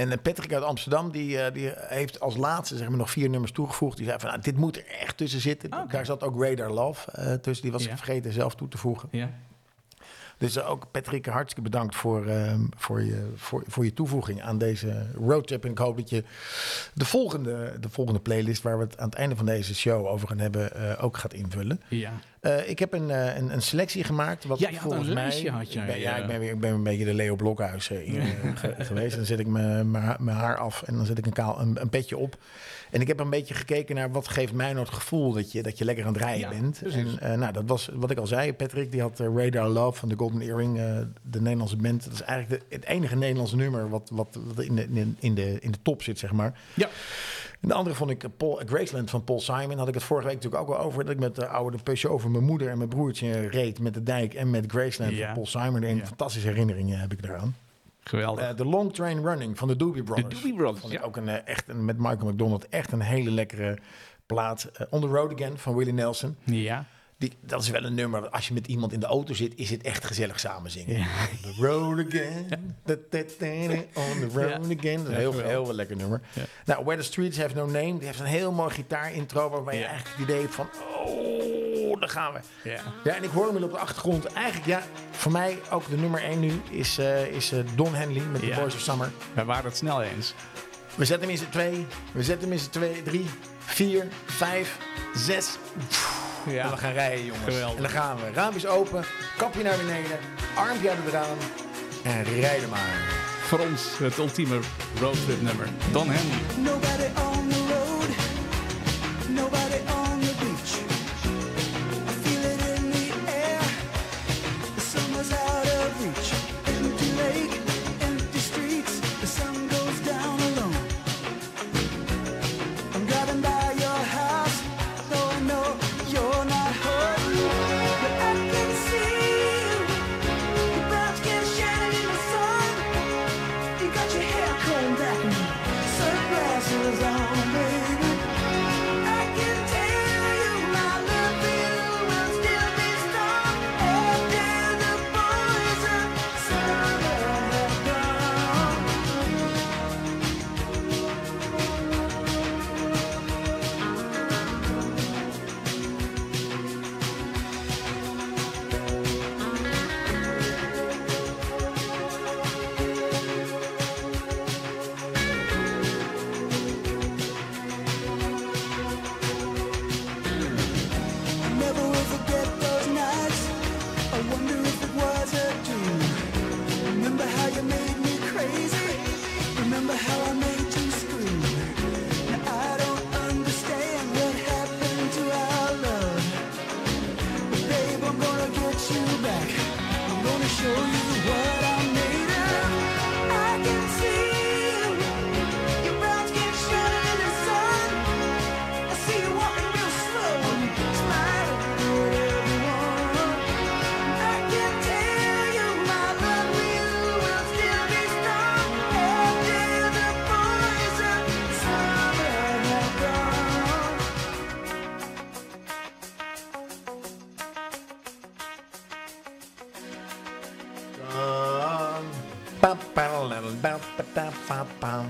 En eh, Patrick uit Amsterdam, die, eh, die heeft als laatste zeg maar, nog vier nummers toegevoegd. Die zei van, nou, dit moet er echt tussen zitten. Ah. Daar zat ook Radar Love eh, tussen. Die was ik vergeten zelf toe te voegen. Ja. Dus ook Patrick, hartstikke bedankt voor, ehm, voor, je, voor, voor je toevoeging aan deze roadtrip. En ik hoop dat je de volgende, de volgende playlist, waar we het aan het einde van deze show over gaan hebben, eh, ook gaat invullen. ja. Eh, ik heb een, eh, een, een selectie gemaakt. Wat Ja, je had volgens een mij. had jij, ik ben, ja, ik ben, weer, ik ben een beetje de Leo Blokhuis geweest. Dan zet ik mijn mijn haar- mijn haar af en dan zet ik een, kaal, een, een petje op. En ik heb een beetje gekeken naar wat geeft mij nou het gevoel dat je, dat je lekker aan het rijden Ja, bent. precies. En eh, nou, dat was wat ik al zei. Patrick die had eh, Radar Love van de Golden Earring, eh, de Nederlandse band. Dat is eigenlijk de, het enige Nederlandse nummer wat, wat, wat in, de, in, de, in, de, top zit, zeg maar. Ja. En de andere vond ik Paul, Graceland van Paul Simon. Had ik het vorige week natuurlijk ook wel over. Dat ik met de oude Peugeot over mijn moeder en mijn broertje reed met de dijk en met Graceland Ja. van Paul Simon. En Ja. fantastische herinneringen heb ik daaraan. Geweldig. Eh, De Long Train Running van de Doobie Brothers. Doobie Brothers, Vond ik ja. ook een, eh, echt een, met Michael McDonald echt een hele lekkere plaat. Eh, On the Road Again van Willie Nelson. ja. Die, dat is wel een nummer. Als je met iemand in de auto zit, is het echt gezellig samen zingen. On the road again. Da, da, da, da, on the road Ja. again. Dat is een Ja, heel, heel, wel lekker nummer. Ja. Nou, Where the Streets Have No Name. Die heeft een heel mooi gitaarintro. Waarbij je Ja. eigenlijk het idee hebt van... Oh, daar gaan we. Ja. Ja, en ik hoor hem op de achtergrond. Eigenlijk, ja, voor mij ook de nummer 1 nu is, eh, is eh, Don Henley met Ja. The Boys of Summer. We waren het snel eens. We zetten hem in z'n twee. We zetten hem in z'n twee, drie, vier, vijf, zes. Ja. En we gaan rijden, jongens. Geweldig. En dan gaan we. Raampjes open, kapje naar beneden, armpje uit het raam en rijden maar. Voor ons het ultieme roadtrip nummer. Don Henley.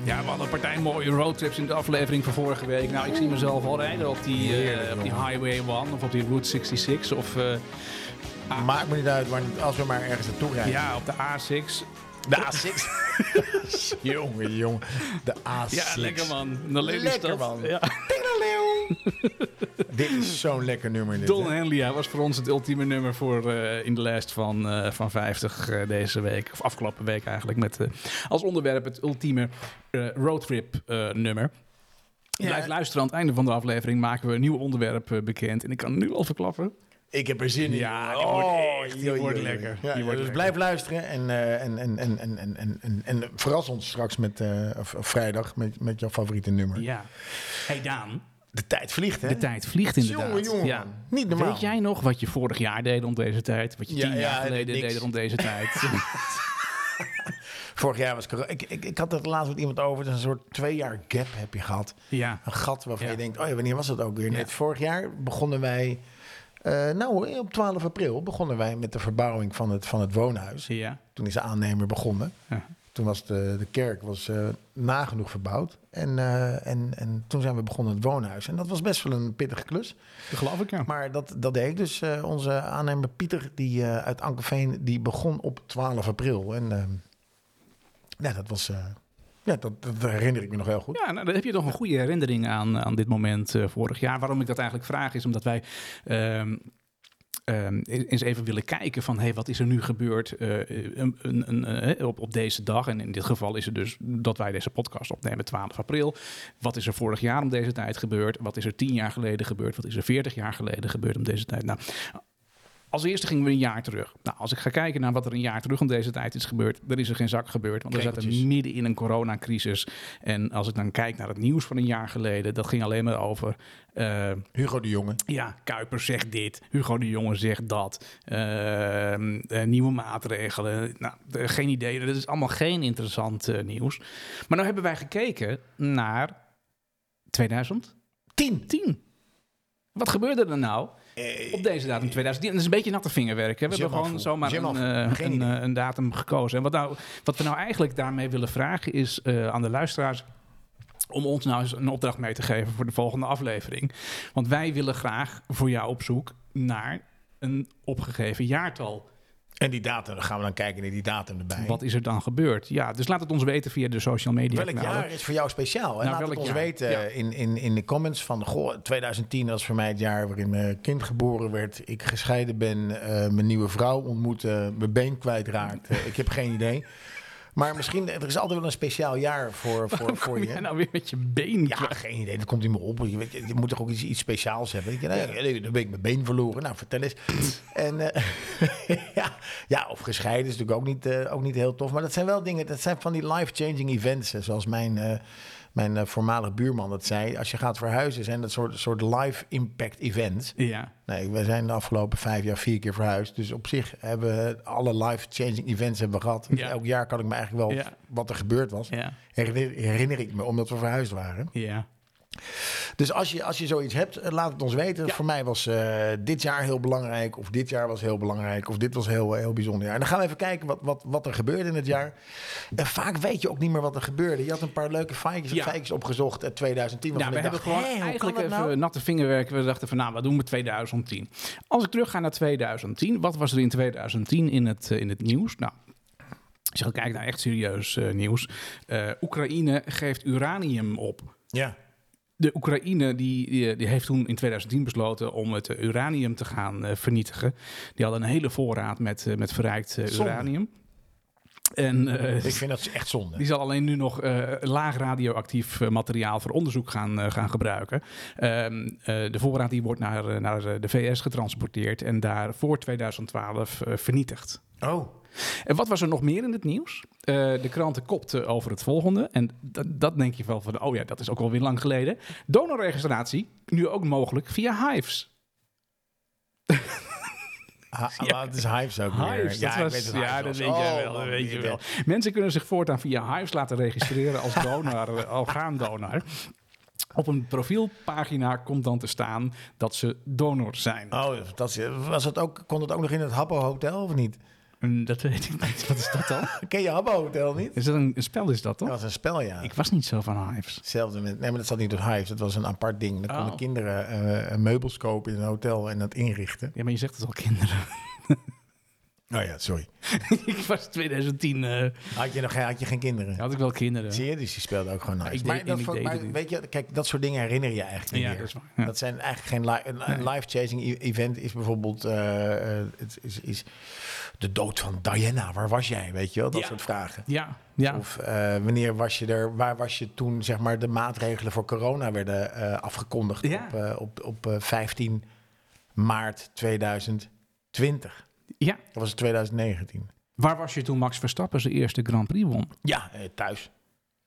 Ja, we hadden een partij mooie roadtrips in de aflevering van vorige week. Nou, ik zie mezelf al rijden op die, eh, op die. Highway 1 of op die Route 66 of eh, Maakt me niet uit, maar als we maar ergens naartoe rijden. ja, op de A6. De A6. jongen, jongen. De A6. Ja, lekker man. Lelystad. Lekker, man. Ja. Dit is zo'n lekker nummer. Don Henlia was voor ons het ultieme nummer voor eh, in de lijst van, eh, van 50 eh, deze week. Of afgelopen week eigenlijk. Met als onderwerp het ultieme roadtrip nummer. Blijf luisteren. Aan het einde van de aflevering maken we een nieuw onderwerp bekend. En ik kan nu al verklappen. Ik heb er zin in. Ja, die oh, wordt, wordt lekker. Wordt dus blijf luisteren en, uh, en, en, en, en, en, en, en, verras ons straks met, vrijdag met, met jouw favoriete nummer. Ja. Hey Daan. De tijd vliegt, hè? de tijd vliegt inderdaad. Jongen, jongen, ja. Niet normaal. Weet jij nog wat je vorig jaar deed rond deze tijd? Wat je Ja, tien ja, jaar geleden niks. deed rond deze tijd? Vorig jaar was corona. Ik, ik, ik had het laatst met iemand over. Dus een soort twee jaar gap heb je gehad. ja. Een gat waarvan je denkt, oh ja, wanneer was dat ook weer? Net vorig jaar begonnen wij... eh, nou, op 12 april begonnen wij met de verbouwing van het, van het woonhuis. Ja. Toen is de aannemer begonnen. Ja. Toen was de, de kerk was, eh, nagenoeg verbouwd. En, eh, en, en toen zijn we begonnen het woonhuis. En dat was best wel een pittige klus. Dat geloof ik, ja. Maar dat, dat deed ik dus. eh, onze aannemer Pieter die, uit Ankerveen, die begon op 12 april. En ja, dat was... ja, dat, dat herinner ik me nog heel goed. Ja, nou, dan heb je toch een goede herinnering aan, aan dit moment vorig jaar. Waarom ik dat eigenlijk vraag is omdat wij ehm, ehm, eens even willen kijken van... Hey, wat is er nu gebeurd eh, een, een, een, eh, op, op deze dag? En in dit geval is het dus dat wij deze podcast opnemen 12 april. Wat is er vorig jaar om deze tijd gebeurd? Wat is er 10 jaar geleden gebeurd? Wat is er 40 jaar geleden gebeurd om deze tijd? Nou, als eerste gingen we een jaar terug. Nou, als ik ga kijken naar wat er een jaar terug om deze tijd is gebeurd, dan is er geen zak gebeurd. Want we zaten midden in een coronacrisis. En als ik dan kijk naar het nieuws van een jaar geleden, dat ging alleen maar over. eh, Hugo de Jonge. ja, Kuiper zegt dit, Hugo de Jonge zegt dat, ehm, eh, nieuwe maatregelen. Nou, eh, geen idee. Dat is allemaal geen interessant nieuws. Maar nou hebben wij gekeken naar 2010. 10. Wat gebeurde er nou? Op deze datum 2010. Dat is een beetje natte vingerwerk. Hè? We hebben gewoon zomaar een, eh, een, eh, een datum gekozen. En wat, nou, wat we nou eigenlijk daarmee willen vragen is eh, aan de luisteraars om ons nou eens een opdracht mee te geven voor de volgende aflevering. Want wij willen graag voor jou op zoek naar een opgegeven jaartal. En die datum, dan gaan we dan kijken naar die datum erbij. Wat is er dan gebeurd? Ja, dus laat het ons weten via de social media Welk kanalen. jaar is voor jou speciaal? En Nou, laat het ons jaar? weten Ja. in, in, in de comments van... Goh, 2010 was voor mij het jaar waarin mijn kind geboren werd. Ik gescheiden ben, eh, mijn nieuwe vrouw ontmoette, mijn been kwijtraakte. ik heb geen idee. Maar misschien, er is altijd wel een speciaal jaar voor, voor, voor Kom je. jij nou weer met je been Ja, geen idee. Dat komt niet meer op. Je, weet, je, je moet toch ook iets, iets speciaals hebben. Ik, nou, ja, dan ben ik mijn been verloren. Nou, vertel eens. en eh, ja, ja, of gescheiden is natuurlijk ook niet, eh, ook niet heel tof. Maar dat zijn wel dingen, dat zijn van die life-changing events. Zoals mijn, eh mijn eh, voormalig buurman dat zei. Als je gaat verhuizen, zijn dat soort, soort life impact events. Ja, Nee, we zijn de afgelopen vijf jaar vier keer verhuisd. Dus op zich hebben we alle life-changing events hebben we gehad. Ja. Elk jaar kan ik me eigenlijk wel Ja. wat er gebeurd was. ja, Herinner, herinner ik me, omdat we verhuisd waren. ja. Dus als je, als je zoiets hebt, eh, laat het ons weten. Ja. Voor mij was eh, dit jaar heel belangrijk, of dit jaar was heel belangrijk, of dit was heel, heel bijzonder jaar. En dan gaan we even kijken wat, wat, wat er gebeurde in het jaar. En vaak weet je ook niet meer wat er gebeurde. Je had een paar leuke feitjes, Ja. feitjes opgezocht uit 2010. Ja, waarvan we ik hebben gewoon eigenlijk even nou? natte vingerwerk. We dachten van, nou, wat doen we 2010? Als ik terug ga naar 2010, wat was er in 2010 in het, eh, in het nieuws? Nou, als je gaat kijken naar echt serieus eh, nieuws. eh, Oekraïne geeft uranium op. Ja, De Oekraïne die, die, die heeft toen in 2010 besloten om het eh, uranium te gaan eh, vernietigen. Die hadden een hele voorraad met, eh, met verrijkt uranium. En ik vind dat echt zonde. die zal alleen nu nog laag radioactief materiaal voor onderzoek gaan, gaan gebruiken. Ehm, eh, de voorraad die wordt naar, naar de VS getransporteerd en daar voor 2012 eh, vernietigd. Oh, En wat was er nog meer in het nieuws? Eh, de kranten kopten over het volgende. En dat, dat denk je wel van, oh ja, dat is ook alweer lang geleden. Donorregistratie, nu ook mogelijk via Hives. ha, het is Hives ook weer. Hives, dat ja, was, ik weet het, ja, dat weet jij Oh, wel. Dat weet je ik wel. Mensen kunnen zich voortaan via Hives laten registreren als donor, eh, orgaandonor. Op een profielpagina komt dan te staan dat ze donor zijn. Oh, dat, was het ook, kon het ook nog in het Habbo Hotel of niet? En dat weet ik niet. Wat is dat dan? Ken je Habbo Hotel niet? Is dat een, een spel, is dat toch? Dat was een spel, ja. Ik was niet zo van Hives. Hetzelfde met, nee, maar dat zat niet door Hives. Dat was een apart ding. Dan konden Oh. kinderen eh, meubels kopen in een hotel en dat inrichten. Ja, maar je zegt het al, kinderen. Oh ja, sorry. ik was 2010, eh, Had je nog geen, had je geen kinderen? had ik wel kinderen. Zie je? Dus die speelde ook gewoon nice. ik maar dat, weet je, kijk, dat soort dingen herinner je eigenlijk niet Ja, meer. dat is waar. Ja. Dat zijn eigenlijk geen li een, een life-changing e- event. Is bijvoorbeeld eh, eh, het is, is de dood van Diana. Waar was jij? Weet je wel? Dat Ja. soort vragen. Ja, ja. Of eh, wanneer was je er? Waar was je toen zeg maar de maatregelen voor corona werden eh, afgekondigd Ja. op, eh, op, op eh, 15 maart 2020. Ja, Dat was het 2019. waar was je toen Max Verstappen zijn eerste Grand Prix won? Ja, thuis.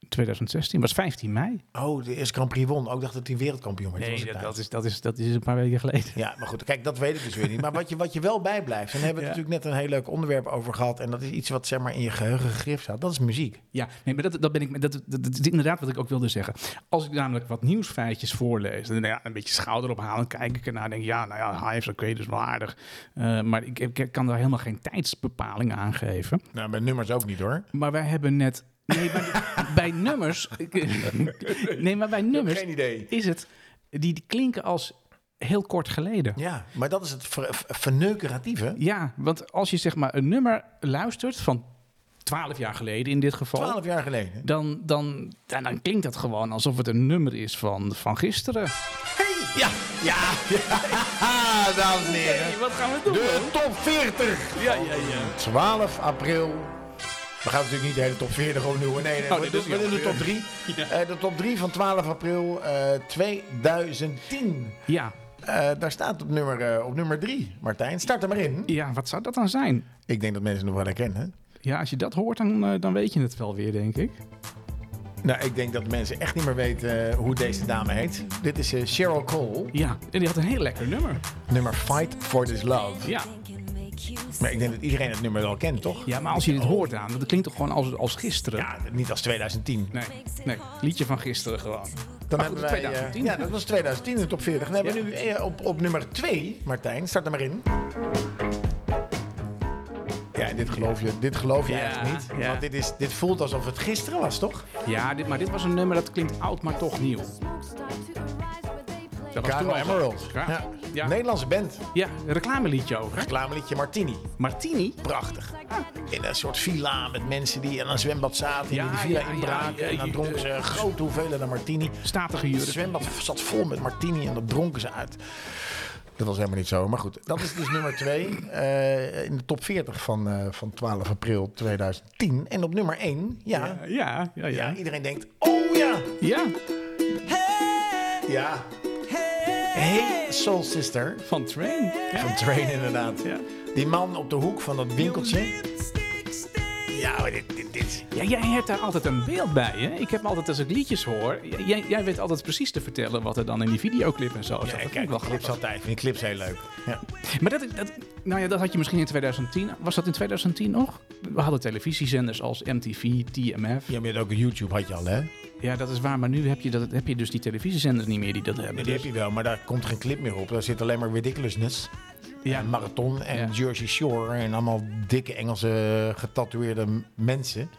2016, was 15 mei. Oh, de eerste Grand Prix won. Ook dacht dat hij wereldkampioen werd. Nee, dat, is, dat, is, dat is een paar weken geleden. Ja, maar goed, kijk, dat weet ik dus weer niet. Maar wat je, wat je wel bijblijft, en daar hebben we Ja. natuurlijk net een heel leuk onderwerp over gehad. En dat is iets wat zeg maar in je geheugen gegrift staat. Dat is muziek. Ja, nee, maar dat, dat, ben ik, dat, dat, dat is inderdaad wat ik ook wilde zeggen. Als ik namelijk wat nieuwsfeitjes voorlees, dan ja, een beetje schouder ophalen, kijk ik ernaar, denk ik, ja, nou ja, hij heeft oké, dus wel aardig. Eh, maar ik, ik kan daar helemaal geen tijdsbepaling aan geven. Nou, bij nummers ook niet hoor. Maar wij hebben net. Nee, bij, bij nummers. nee, maar bij nummers Geen idee. is het. Die, die klinken als heel kort geleden. Ja, maar dat is het ver- ver- verneukeratieve. Ja, want als je zeg maar een nummer luistert van 12 jaar geleden in dit geval. Twaalf jaar geleden. Dan, dan, dan klinkt dat gewoon alsof het een nummer is van, van gisteren. Ja, ja, ja. dames en heren. wat gaan we doen? De top 40. Ja, ja, ja. 12 april. We gaan natuurlijk niet de hele top 40 opnieuw. Nee, nee, Oh, we doen is we doen de top 3. Ja. de top 3 van 12 april eh 2010. Ja. Eh, daar staat op nummer, eh, op nummer 3. Martijn, start er maar in. ja, wat zou dat dan zijn? Ik denk dat mensen nog wel herkennen. Ja, als je dat hoort, dan, eh, dan weet je het wel weer, denk ik. Nou, ik denk dat mensen echt niet meer weten eh, hoe deze dame heet. Dit is eh, Cheryl Cole, Ja, en die had een heel lekker nummer. nummer Fight for This Love. Ja, Maar ik denk dat iedereen het nummer wel kent, toch? ja maar als je dit hoort aan, dat klinkt toch gewoon als, als gisteren? Ja, niet als 2010. Nee, nee, liedje van gisteren gewoon. Dan Maar hebben goed, wij, eh, 2010. ja, dat was 2010 in de top 40. Dan hebben we nu eh, op, op nummer 2, Martijn, start er maar in. Ja, en dit geloof je, dit geloof je Ja, eigenlijk niet. ja. Want dit, is, dit voelt alsof het gisteren was, toch? Ja, dit, maar dit was een nummer dat klinkt oud, maar toch nieuw. Dat was Caro toen al zo. Emerald. Ja. Ja. Ja. Nederlandse band. Ja, een reclameliedje over. hè? Reclameliedje Martini. Martini. Prachtig. In een soort villa met mensen die aan een zwembad zaten. en Ja, die de villa inbraken. en dan dronken ze grote hoeveelheden Martini. Statige Het jurk. zwembad zat vol met martini en dat dronken ze uit. Dat was helemaal niet zo, maar goed. Dat is dus nummer 2 in de top 40 van, eh, van 12 april 2010. En op nummer 1, ja, ja, Ja, ja, ja. iedereen denkt, oh ja, Ja, ja. Hey Soul Sister, van Train. Ja. van Train inderdaad. Ja. Die man op de hoek van dat winkeltje. Ja, dit, dit, dit. Ja, jij hebt daar altijd een beeld bij, hè? Ik heb altijd, als ik liedjes hoor, jij, jij weet altijd precies te vertellen wat er dan in die videoclip en zo zat. Ja, dat ik kijk wel clips altijd. Ik vind clips heel leuk. Ja. Maar dat, dat, nou ja, dat had je misschien in 2010. Was dat in 2010 nog? We hadden televisiezenders als MTV, TMF. Ja, maar je had ook YouTube had je al, hè? Ja, dat is waar. Maar nu heb je, dat, heb je dus die televisiezenders niet meer die dat hebben. Die heb Dus- je wel, maar daar komt geen clip meer op. Daar zit alleen maar ridiculousness. Ja, Marathon en Ja. Jersey Shore. En allemaal dikke Engelse getatoeëerde mensen.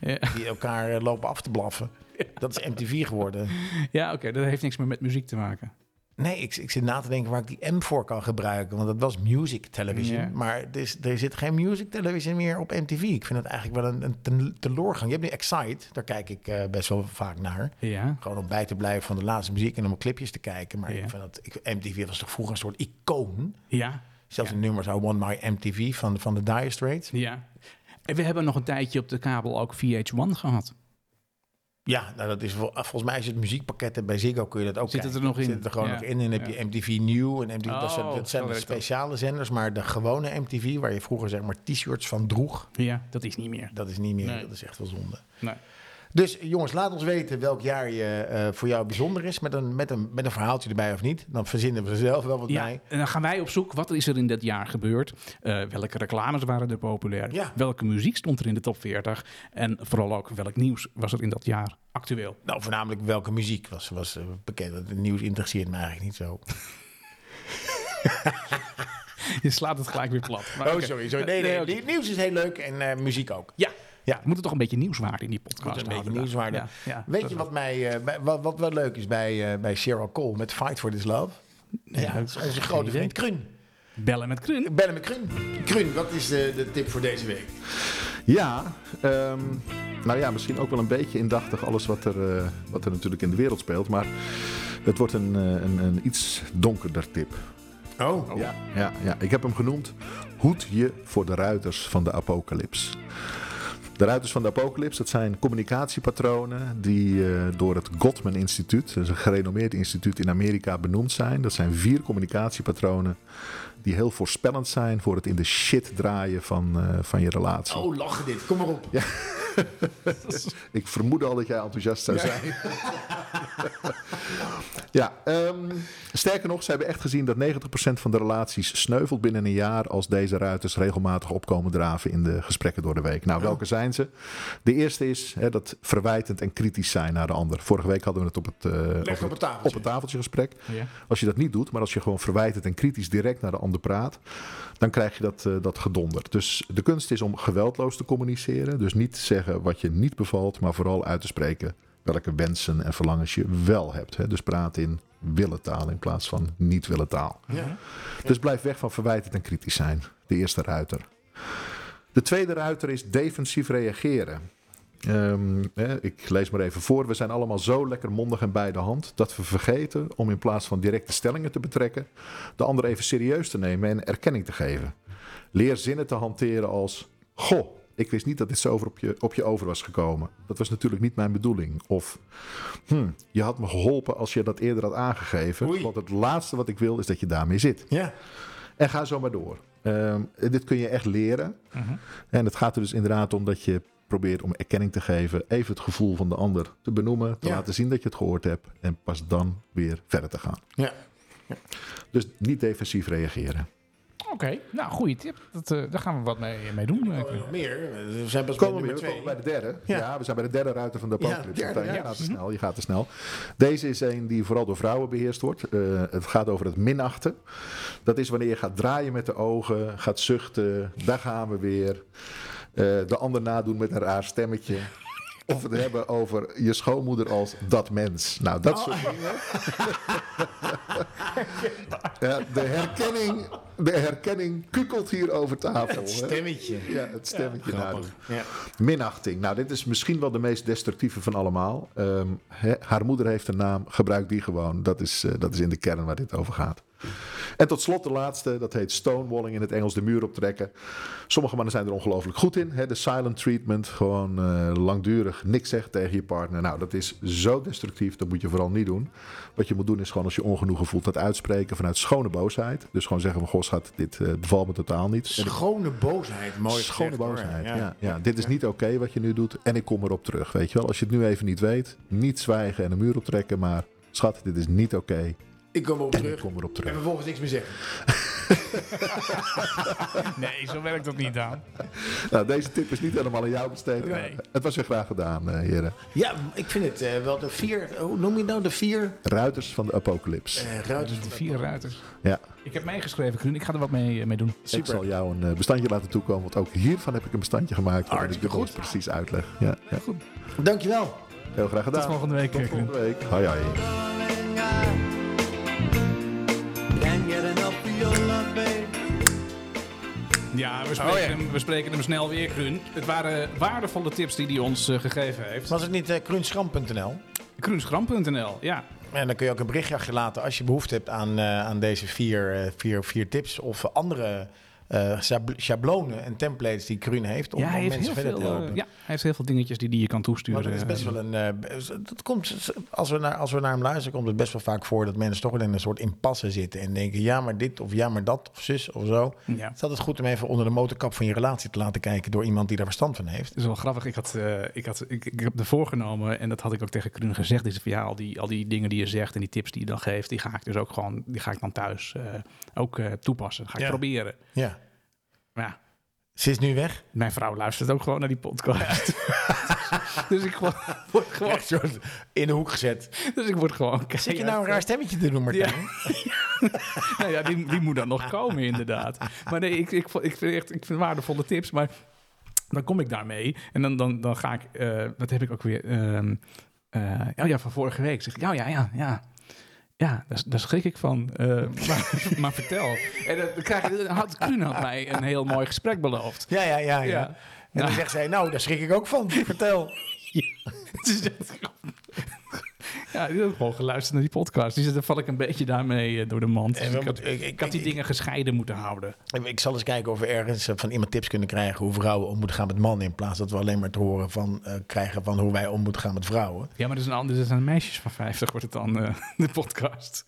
ja, Die elkaar lopen af te blaffen. Dat is MTV geworden. ja oké, dat heeft niks meer met muziek te maken. Nee, ik, ik zit na te denken waar ik die M voor kan gebruiken. Want dat was music television. Maar er, is, er zit geen music television meer op MTV. Ik vind het eigenlijk wel een, een ten-. Je hebt nu Excite. Daar kijk ik eh, best wel vaak naar. Gewoon om bij te blijven van de laatste muziek en om clipjes te kijken. Maar ik vind dat, ik, MTV was toch vroeger een soort icoon. ja, Zelfs een nummer zou One My MTV van, van de Dire Straits. ja. En we hebben nog een tijdje op de kabel ook VH1 gehad. Ja, nou dat is vol- volgens mij je het muziekpakket bij Ziggo kun je dat ook Zit het er nog in? Zit het er gewoon Ja. nog in. En dan heb je. MTV New en MTV, dat, zijn, Oh, dat zijn de speciale zenders. Maar de gewone MTV, waar je vroeger zeg maar t-shirts van droeg, Ja, dat is niet meer. dat is niet meer. Nee. Dat is echt wel zonde. Nee. Dus jongens, laat ons weten welk jaar je, eh, voor jou bijzonder is. Met een, met, een, met een verhaaltje erbij of niet. Dan verzinnen we zelf wel wat Ja, bij. en dan gaan wij op zoek. Wat is er in dat jaar gebeurd? Eh, welke reclames waren er populair? Ja. Welke muziek stond er in de top 40? En vooral ook welk nieuws was er in dat jaar actueel? Nou, voornamelijk welke muziek was, was eh, bekend. Het nieuws interesseert me eigenlijk niet zo. Je slaat het gelijk weer plat. Maar Oh, sorry. sorry. Nee, nee, nieuws is heel leuk en muziek ook. Ja, Ja. we moeten toch een beetje nieuwswaarde in die podcast Moet een beetje houden. nieuwswaarde. Ja, ja, Weet je wat, mij, eh, bij- wat, wat wel leuk is bij, eh, bij Cheryl Cole met Fight for This Love? Ja, dat is onze grote vriend Krun. Bellen met Krun. Bellen met Krun. Krun, wat is de, de tip voor deze week? Ja, ehm, nou ja, misschien ook wel een beetje indachtig alles wat er, eh, wat er natuurlijk in de wereld speelt. Maar het wordt een, eh, een, een iets donkerder tip. Oh, Ja, ja, ja, ik heb hem genoemd Hoed je voor de ruiters van de apocalyps. De ruiters van de apocalypse, dat zijn communicatiepatronen die eh, door het Gottman Instituut, is een gerenommeerd instituut in Amerika, benoemd zijn. Dat zijn vier communicatiepatronen die heel voorspellend zijn voor het in de shit draaien van, eh, van je relatie. Oh, lachen dit. Kom maar op. Ik vermoed al dat jij enthousiast zou zijn. ja, ehm, sterker nog, ze hebben echt gezien dat 90% van de relaties sneuvelt binnen een jaar als deze ruiters regelmatig opkomen draven in de gesprekken door de week. Nou, welke zijn ze? De eerste is hè, dat verwijtend en kritisch zijn naar de ander. Vorige week hadden we het op het, eh, op het tafeltje. op het tafeltje gesprek. Ja. Als je dat niet doet, maar als je gewoon verwijtend en kritisch direct naar de ander praat, dan krijg je dat, eh, dat gedonder. Dus de kunst is om geweldloos te communiceren. Dus niet zeggen wat je niet bevalt, maar vooral uit te spreken welke wensen en verlangens je wel hebt. Hè? Dus praat in willentaal in plaats van niet willentaal. Ja. Dus blijf weg van verwijtend en kritisch zijn. De eerste ruiter. De tweede ruiter is defensief reageren. Ehm, hè, ik lees maar even voor. We zijn allemaal zo lekker mondig en bij de hand dat we vergeten om in plaats van directe stellingen te betrekken, de ander even serieus te nemen en erkenning te geven. Leer zinnen te hanteren als: Goh, ik wist niet dat dit zo over op, je, op je over was gekomen. Dat was natuurlijk niet mijn bedoeling. Of hm, je had me geholpen als je dat eerder had aangegeven. Oei. Want het laatste wat ik wil is dat je daarmee zit. Ja. En ga zo maar door. Ehm, dit kun je echt leren. Mhm. En het gaat er dus inderdaad om dat je probeert om erkenning te geven. Even het gevoel van de ander te benoemen. Te Ja. laten zien dat je het gehoord hebt. En pas dan weer verder te gaan. Ja. Dus niet defensief reageren. Oké, nou, goede tip. Dat, eh, daar gaan we wat mee, mee doen. Koen. Meer. We zijn pas bij Komen weer, komen twee. bij de derde. Ja. Ja. we zijn bij de derde ruiter van de Ja, apocalypse. derde, Martijn, je ja. gaat te snel, je gaat te snel. Deze is een die vooral door vrouwen beheerst wordt. Eh, het gaat over het minachten. Dat is wanneer je gaat draaien met de ogen, gaat zuchten. Daar gaan we weer. Eh, de ander nadoen met een raar stemmetje. Of het hebben over je schoonmoeder als dat mens. Nou, dat soort dingen. ja, de, herkenning, de herkenning kukelt hier over tafel. Het hè? stemmetje. Ja, het stemmetje nadoen. Ja. Minachting. Nou, dit is misschien wel de meest destructieve van allemaal. Ehm, haar moeder heeft een naam. Gebruik die gewoon. Dat is, eh, dat is in de kern waar dit over gaat. En tot slot de laatste. Dat heet stonewalling in het Engels. De muur optrekken. Sommige mannen zijn er ongelooflijk goed in. Hè, de silent treatment. Gewoon eh, langdurig niks zeggen tegen je partner. Nou, dat is zo destructief. Dat moet je vooral niet doen. Wat je moet doen is gewoon als je ongenoegen voelt. Dat uitspreken vanuit schone boosheid. Dus gewoon zeggen van... Goh schat, dit eh, bevalt me totaal niet. Schone boosheid. Mooi Schone gezegd, boosheid. Ja. Ja, dit is niet oké wat je nu doet. En ik kom erop terug. Weet je wel, als je het nu even niet weet, niet zwijgen en een muur optrekken. Maar schat, dit is niet oké. Ik kom erop En ik terug. kom erop En terug. vervolgens niks meer zeggen. Nee, zo werkt dat niet aan. Nou, deze tip is niet helemaal aan jou besteed. Nee. Het was weer graag gedaan, eh, heren. Ja, ik vind het eh, wel de vier... Hoe noem je het nou? De vier Ruiters van de apocalypse. eh, ruiters. De vier ruiters. Ja, Ik heb meegeschreven, Kruun. Ik ga er wat mee, mee doen. ik zal jou een bestandje laten toekomen. Want ook hiervan heb ik een bestandje gemaakt. waarin ik Hartstikke dit nog eens precies uitleg. Ja, ja. Dankjewel. Heel graag gedaan. Tot volgende week, Tot volgende week. Hoi, hoi. Ja, we spreken, Oh, ja. Hem, we spreken hem snel weer, Kruun. Het waren waardevolle tips die hij ons eh, gegeven heeft. Was het niet uh, kruinschram.nl? Kruunschram.nl, ja. En dan kun je ook een berichtje achterlaten als je behoefte hebt aan, eh, aan deze vier, eh, vier, vier tips of andere eh, schabl- schablonen en templates die Kruun heeft om, ja, hij heeft mensen heel verder veel, te eh, helpen. ja, hij heeft heel veel dingetjes die, die je kan toesturen. Maar dat is best wel een. eh, dat komt, als, we naar, als we naar hem luisteren, komt het best wel vaak voor dat mensen toch wel in een soort impasse zitten. En denken: ja, maar dit of ja, maar dat of zus of zo. Ja. Het is altijd goed om even onder de motorkap van je relatie te laten kijken door iemand die daar verstand van heeft. Het is wel grappig. Ik, had, eh, ik, had, ik, ik heb ervoor genomen en dat had ik ook tegen Kruun gezegd. Is van ja, al die, al die dingen die je zegt en die tips die je dan geeft, die ga ik dus ook gewoon, die ga ik dan thuis eh, ook eh, toepassen. Ga ik Ja. proberen. Ja. Maar ja, Ze is nu weg. mijn vrouw luistert ook gewoon naar die podcast. dus ik word, gewoon, soort in de hoek gezet. dus ik word gewoon. Zit je nou een raar stemmetje te doen, Martijn? nou ja, die, die moet dan nog komen, inderdaad. Maar nee, ik, ik, ik, vind echt, ik vind waardevolle tips. Maar dan kom ik daarmee en dan, dan, dan ga ik, eh, wat heb ik ook weer? eh, oh ja, van vorige week. Zeg ik, ja, ja, ja, ja. Ja, daar, daar schrik ik van. Eh, maar, maar vertel. En dan krijg ik, had, Kruun had mij een heel mooi gesprek beloofd. Ja, ja, ja. ja. Ja. En dan Nou. zegt zij: Nou, daar schrik ik ook van. Vertel. Het is echt- Ja, die hebben gewoon geluisterd naar die podcast. Dus dan val ik een beetje daarmee eh, door de mand. Dus ik, had, ik- ik had die ik- dingen gescheiden moeten houden. Ik zal eens kijken of we ergens eh, van iemand tips kunnen krijgen hoe vrouwen om moeten gaan met mannen. In plaats dat we alleen maar te horen van eh, krijgen van hoe wij om moeten gaan met vrouwen. Ja, maar dat is een ander. Dat zijn meisjes van 50, wordt het dan, de podcast.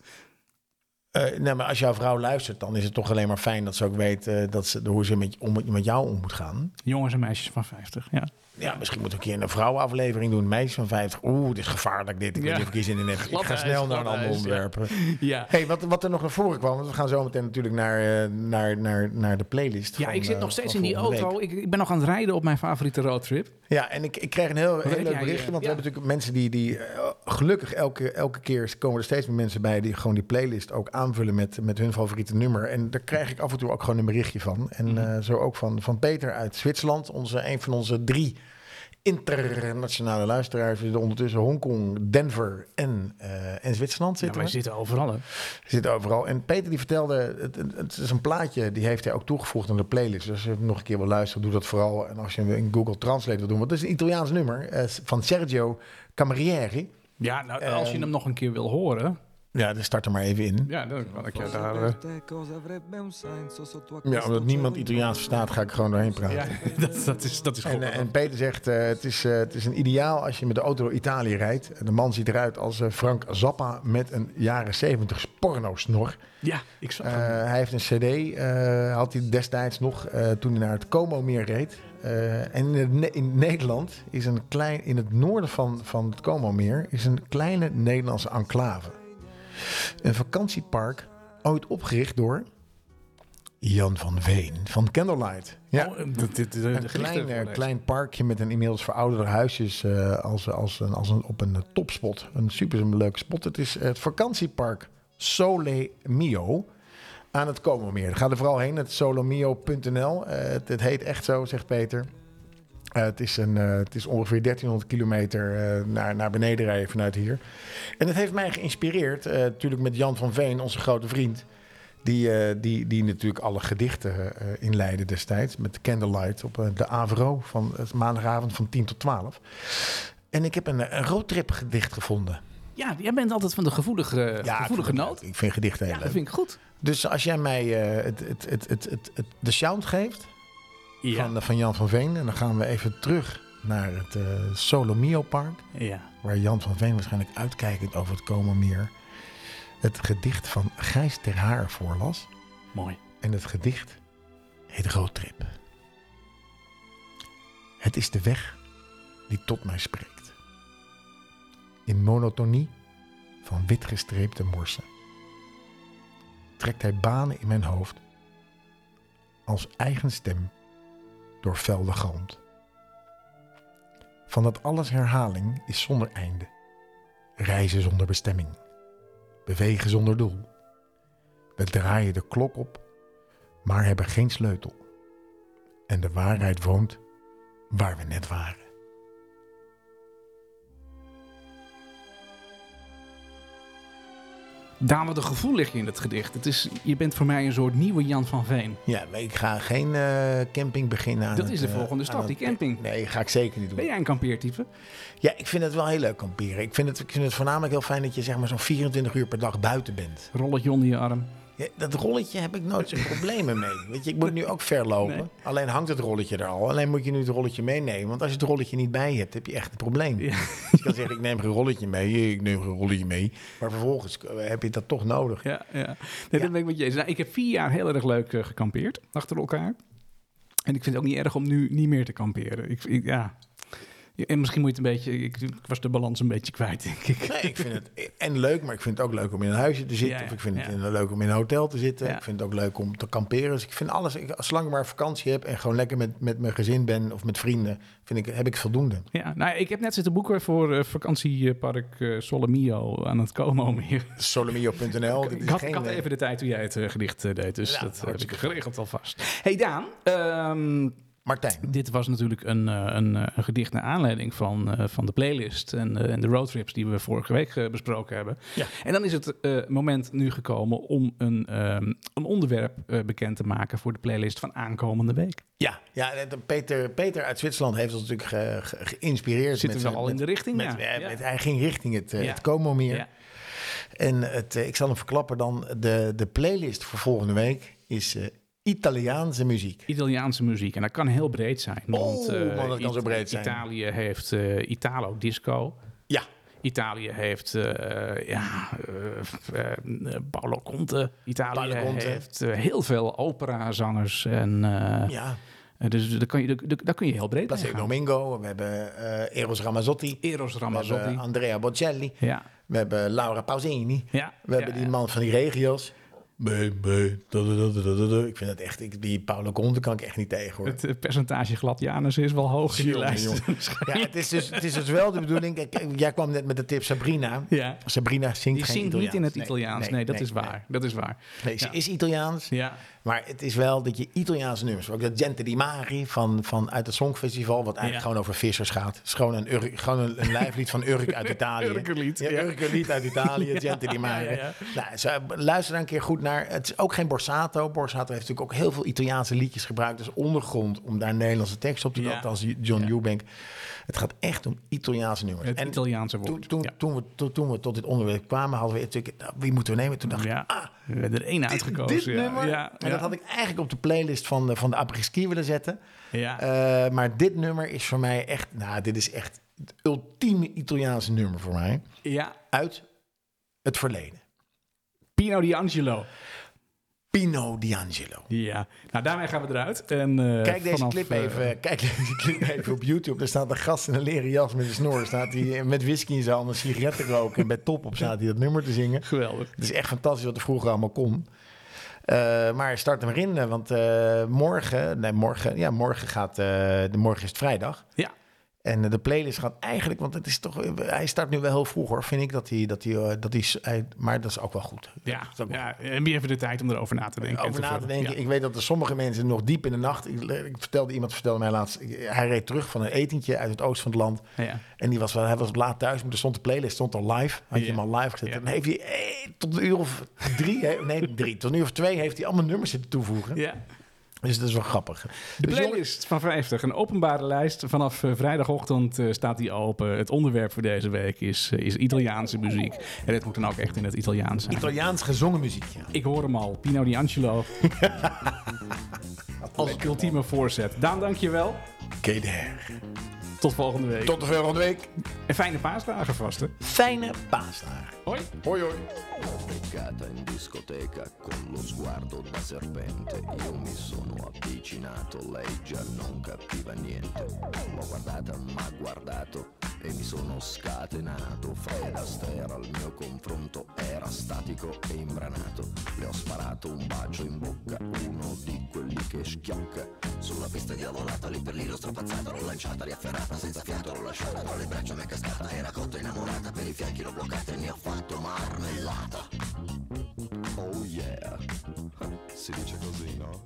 Nee, maar als jouw vrouw luistert, dan is het toch alleen maar fijn dat ze ook weet dat ze, hoe ze met, om, met jou om moet gaan. Jongens en meisjes van 50, ja. Ja, misschien moeten we een keer een vrouwenaflevering doen. Meisjes van 50. Oeh, dit is gevaarlijk dit. Ik weet Ja. niet of ik zin in heb. Ik ga snel naar een ander ja. onderwerp. Ja, Hey, wat, wat er nog naar voren kwam, want we gaan zo meteen natuurlijk naar, eh, naar, naar, naar de playlist. ja van, ik zit eh, nog steeds van in die auto. Ik, ik ben nog aan het rijden op mijn favoriete roadtrip. Ja, en ik, ik kreeg een heel, heel leuk berichtje. eh, Want we hebben natuurlijk mensen die, die eh, gelukkig elke, elke keer komen er steeds meer mensen bij die gewoon die playlist ook aanvullen met, met hun favoriete nummer. En daar krijg ik af en toe ook gewoon een berichtje van. En Mhm. eh, zo ook van, van Peter uit Zwitserland, onze, een van onze drie internationale luisteraars. We ondertussen Hongkong, Denver en, eh, en Zwitserland Ja, zitten wij we. zitten overal, hè. Zitten overal. En Peter die vertelde, het, is een plaatje, die heeft hij ook toegevoegd aan de playlist. Dus als je nog een keer wil luisteren, doe dat vooral. En als je in Google Translate wil doen, want het is een Italiaans nummer eh, van Sergio Camerieri. Ja, nou, als je hem nog een keer wil horen... Ja, dan start er maar even in. Ja, dan kan ik je Forse daar... eh, a Ja, omdat niemand cielo Italiaans verstaat, ga ik gewoon doorheen praten. ja, dat, dat is, dat is goed. En, eh, en Peter zegt, eh, het, is, eh, het is een ideaal als je met de auto door Italië rijdt. De man ziet eruit als eh, Frank Zappa met een jaren 70 porno-snor. ja, ik zag Eh, hem. hij heeft een cd, eh, had hij destijds nog, eh, toen hij naar het Como-meer reed. Eh, en in, Ne- in Nederland is een klein, in het noorden van, van het Como-meer, is een kleine Nederlandse enclave. Een vakantiepark, ooit opgericht door Jan van Veen van Candlelight. Ja. Oh, dit- dit- Een klein, eh, klein parkje met een inmiddels verouderde huisjes eh, als, als, een, als een, op een eh, topspot. Een super leuke spot. Het is het vakantiepark Sole Mio aan het Como-meer. Ga er vooral heen, het solomio.nl. Het, het heet echt zo, zegt Peter. Eh, het, is een, eh, het is ongeveer 1300 kilometer eh, naar, naar beneden rijden vanuit hier. En het heeft mij geïnspireerd, natuurlijk met Jan van Veen, onze grote vriend. Die, die, die natuurlijk alle gedichten inleidde destijds met Candlelight op de Avro van maandagavond van 10 tot 12. En ik heb een, een roadtrip gedicht gevonden. Ja, jij bent altijd van de gevoelige, gevoelige noot. Ik vind gedichten heel Ja, dat vind ik goed. Dus als jij mij het, het, het, het, het, het- de sound geeft Ja. van, van Jan van Veen... en dan gaan we even terug naar het eh Solomio Park... ja. waar Jan van Veen waarschijnlijk uitkijkend over het Komen het gedicht van Gijs ter Haar voorlas. Mooi. En het gedicht heet Roadtrip. Het is de weg die tot mij spreekt. In monotonie van witgestreepte morsen. Trekt hij banen in mijn hoofd als eigen stem door velden galmt. Van dat alles herhaling is zonder einde. Reizen zonder bestemming. Bewegen zonder doel. We draaien de klok op, maar hebben geen sleutel. En de waarheid woont waar we net waren. Daan, wat een gevoel lig je in het gedicht. Het is, je bent voor mij een soort nieuwe Jan van Veen. Ja, maar ik ga geen eh, camping beginnen aan Dat het, is de eh, volgende stap, die camping. Nee, ga ik zeker niet doen. Ben jij een kampeertype? Ja, ik vind het wel heel leuk kamperen. Ik vind het, ik vind het voornamelijk heel fijn dat je zeg maar zo'n 24 uur per dag buiten bent. Rolletje onder je arm. Ja, dat rolletje heb ik nooit zo'n problemen mee. Weet je, ik moet nu ook ver lopen. Nee. Alleen hangt het rolletje er al. Alleen moet je nu het rolletje meenemen. Want als je het rolletje niet bij hebt, heb je echt een probleem. Ja. Dus je kan zeggen, ik neem geen rolletje mee. Ik neem geen rolletje mee. Maar vervolgens eh, heb je dat toch nodig. Ja, ja. Nee, dat ben ik met je eens. Nou, ik heb vier jaar heel erg leuk eh, gekampeerd achter elkaar. En ik vind het ook niet erg om nu niet meer te kamperen. Ik, ik- ja. En misschien moet je het een beetje... Ik, ik was de balans een beetje kwijt, denk ik. Nee, ik vind het en leuk, maar ik vind het ook leuk om in een huisje te zitten. Ja, of ik vind het in- leuk om in een hotel te zitten. Ik vind het ook leuk om te kamperen. Dus ik vind alles, ik, zolang ik maar vakantie heb en gewoon lekker met, met mijn gezin ben of met vrienden, vind ik, heb ik voldoende. Ja, nou, ik heb net zitten boeken voor eh, vakantiepark eh Solomio aan het Como meer. Solomio.nl. Ik is had, geen, ik had eh, even de tijd toen jij het gedicht deed, dus Ja, dat heb ik geregeld alvast. Hey Daan, ehm, Martijn. Dit was natuurlijk een, eh, een, eh, een gedicht naar aanleiding van, eh, van de playlist en, en de roadtrips die we vorige week besproken hebben. Ja. En dan is het moment nu gekomen om een, ehm, een onderwerp bekend te maken voor de playlist van aankomende week. Ja, ja Peter, Peter uit Zwitserland heeft ons natuurlijk ge- ge- geïnspireerd. Zitten we al in de richting? Met, ja. Ja. met- hij ging richting het, Ja. het Como-meer. Ja. En het, ik zal hem verklappen dan. De, de playlist voor volgende week is Italiaanse muziek. Italiaanse muziek. En dat kan heel breed zijn. Want, Oh, eh, man, dat kan zo breed zijn. Italië heeft eh, Italo Disco. Ja, Italië heeft eh, ja, Paolo Conte. Italië Paolo Conte. heeft heel veel operazangers. En, ja. Dus daar kun je, daar- daar kun je heel breed Placido. Domingo. We hebben Eros Ramazzotti. Eros We Ramazzotti. hebben Andrea Bocelli. Ja, We hebben Laura Pausini. ja. We hebben die man van die regio's. Da. Ik vind dat echt, ik, die Paolo Conte kan ik echt niet tegen hoor. Het eh, percentage gladianus is wel hoog in die lijst. Ja, het is, dus, het is dus wel de bedoeling. Kijk, jij kwam net met de tip Sabrina. Ja. Sabrina zingt Die geen zingt niet in het Nee, Italiaans. Nee, dat is waar. Dat is waar. Nee, ze Ja. is Italiaans. Ja, Maar het is wel dat je Italiaanse nummers, ook dat Gente di Mari van, van uit het Songfestival, wat eigenlijk Ja. gewoon over vissers gaat. Het is gewoon een, gewoon een, een lijflied van Urk uit Italië. Urkerlied, Ja, ja. Urkerlied uit Italië, Ja, Gente di Mari. ja, Nou, luister daar een keer goed naar. Het is ook geen Borsato. Borsato heeft natuurlijk ook heel veel Italiaanse liedjes gebruikt als ondergrond om daar Nederlandse tekst op te doen, als John. Eubank. Het gaat echt om Italiaanse nummers. het En Italiaanse woord. toen, toen, we, toen, toen we tot dit onderwerp kwamen, hadden we natuurlijk, nou, wie moeten we nemen? Toen dacht ik, ah, we hebben er één uitgekozen. dit ja. nummer. Ja, en dat had ik eigenlijk op de playlist van de, van de apres-ski willen zetten. Ja. Eh, maar dit nummer is voor mij echt... Nou, dit is echt het ultieme Italiaanse nummer voor mij. ja, Uit het verleden. Pino D'Angelo. Pino D'Angelo. Ja, nou daarmee gaan we eruit. En, eh, Kijk deze, vanaf, clip eh, even, kijk deze clip even op YouTube. Er staat een gast in een leren jas met een snor. Staat hij met whisky in zijn handen, sigaretten roken. En bij top op staat hij dat nummer te zingen. geweldig. Het is echt fantastisch wat er vroeger allemaal kon. Eh, maar start hem erin, want morgen, nee, morgen, ja, morgen gaat, de morgen is het vrijdag. Ja, En eh, de playlist gaat eigenlijk, want het is toch, eh, hij start nu wel heel vroeg hoor, vind ik dat hij, dat hij, eh, dat hij, maar dat is ook wel goed. ja, wel ja. En weer even de tijd om erover na te denken. en over na te denken. Ja. Ik weet dat er sommige mensen nog diep in de nacht. Ik, ik vertelde iemand vertelde mij laatst. Hij reed terug van een etentje uit het oosten van het land. Ja. En die was wel, hij was laat thuis, maar er stond de playlist stond al live. Had je hem al live gezet. En heeft hij eh, tot een uur of drie, nee drie, tot een uur of twee heeft hij allemaal nummers zitten toevoegen. Ja. Dus dat is wel grappig. De Dus playlist van 50, een openbare lijst. Vanaf eh, vrijdagochtend eh, staat die open. Het onderwerp voor deze week is, eh, is Italiaanse muziek. En dit moet dan ook echt in het Italiaans zijn. Italiaans gezongen muziek. Ja. Ik hoor hem al, Pino D'Angelo. Als ultieme voorzet. Daan, dankjewel. Keder. Tot volgende week. Tot de volgende week. En fijne paasdagen vast, hè. Fijne paasdagen. Hoi. Hoi hoi. beccata in discoteca con lo sguardo da serpente. Io mi sono avvicinato, lei già non capiva niente. L'ho guardata, m'ha guardato e mi sono scatenato. Fred Astaire al mio confronto era statico e imbranato. Le ho sparato un bacio in bocca, uno di quelli che schiocca. Sulla pista diavolata, lì per lì l'ho strapazzata, l'ho lanciata, riafferrata, senza fiato l'ho lasciata, tra le braccia mi è cascata, era cotta innamorata, per i fianchi l'ho bloccata e ne ho fatto marmellata. Oh yeah, si dice così, no?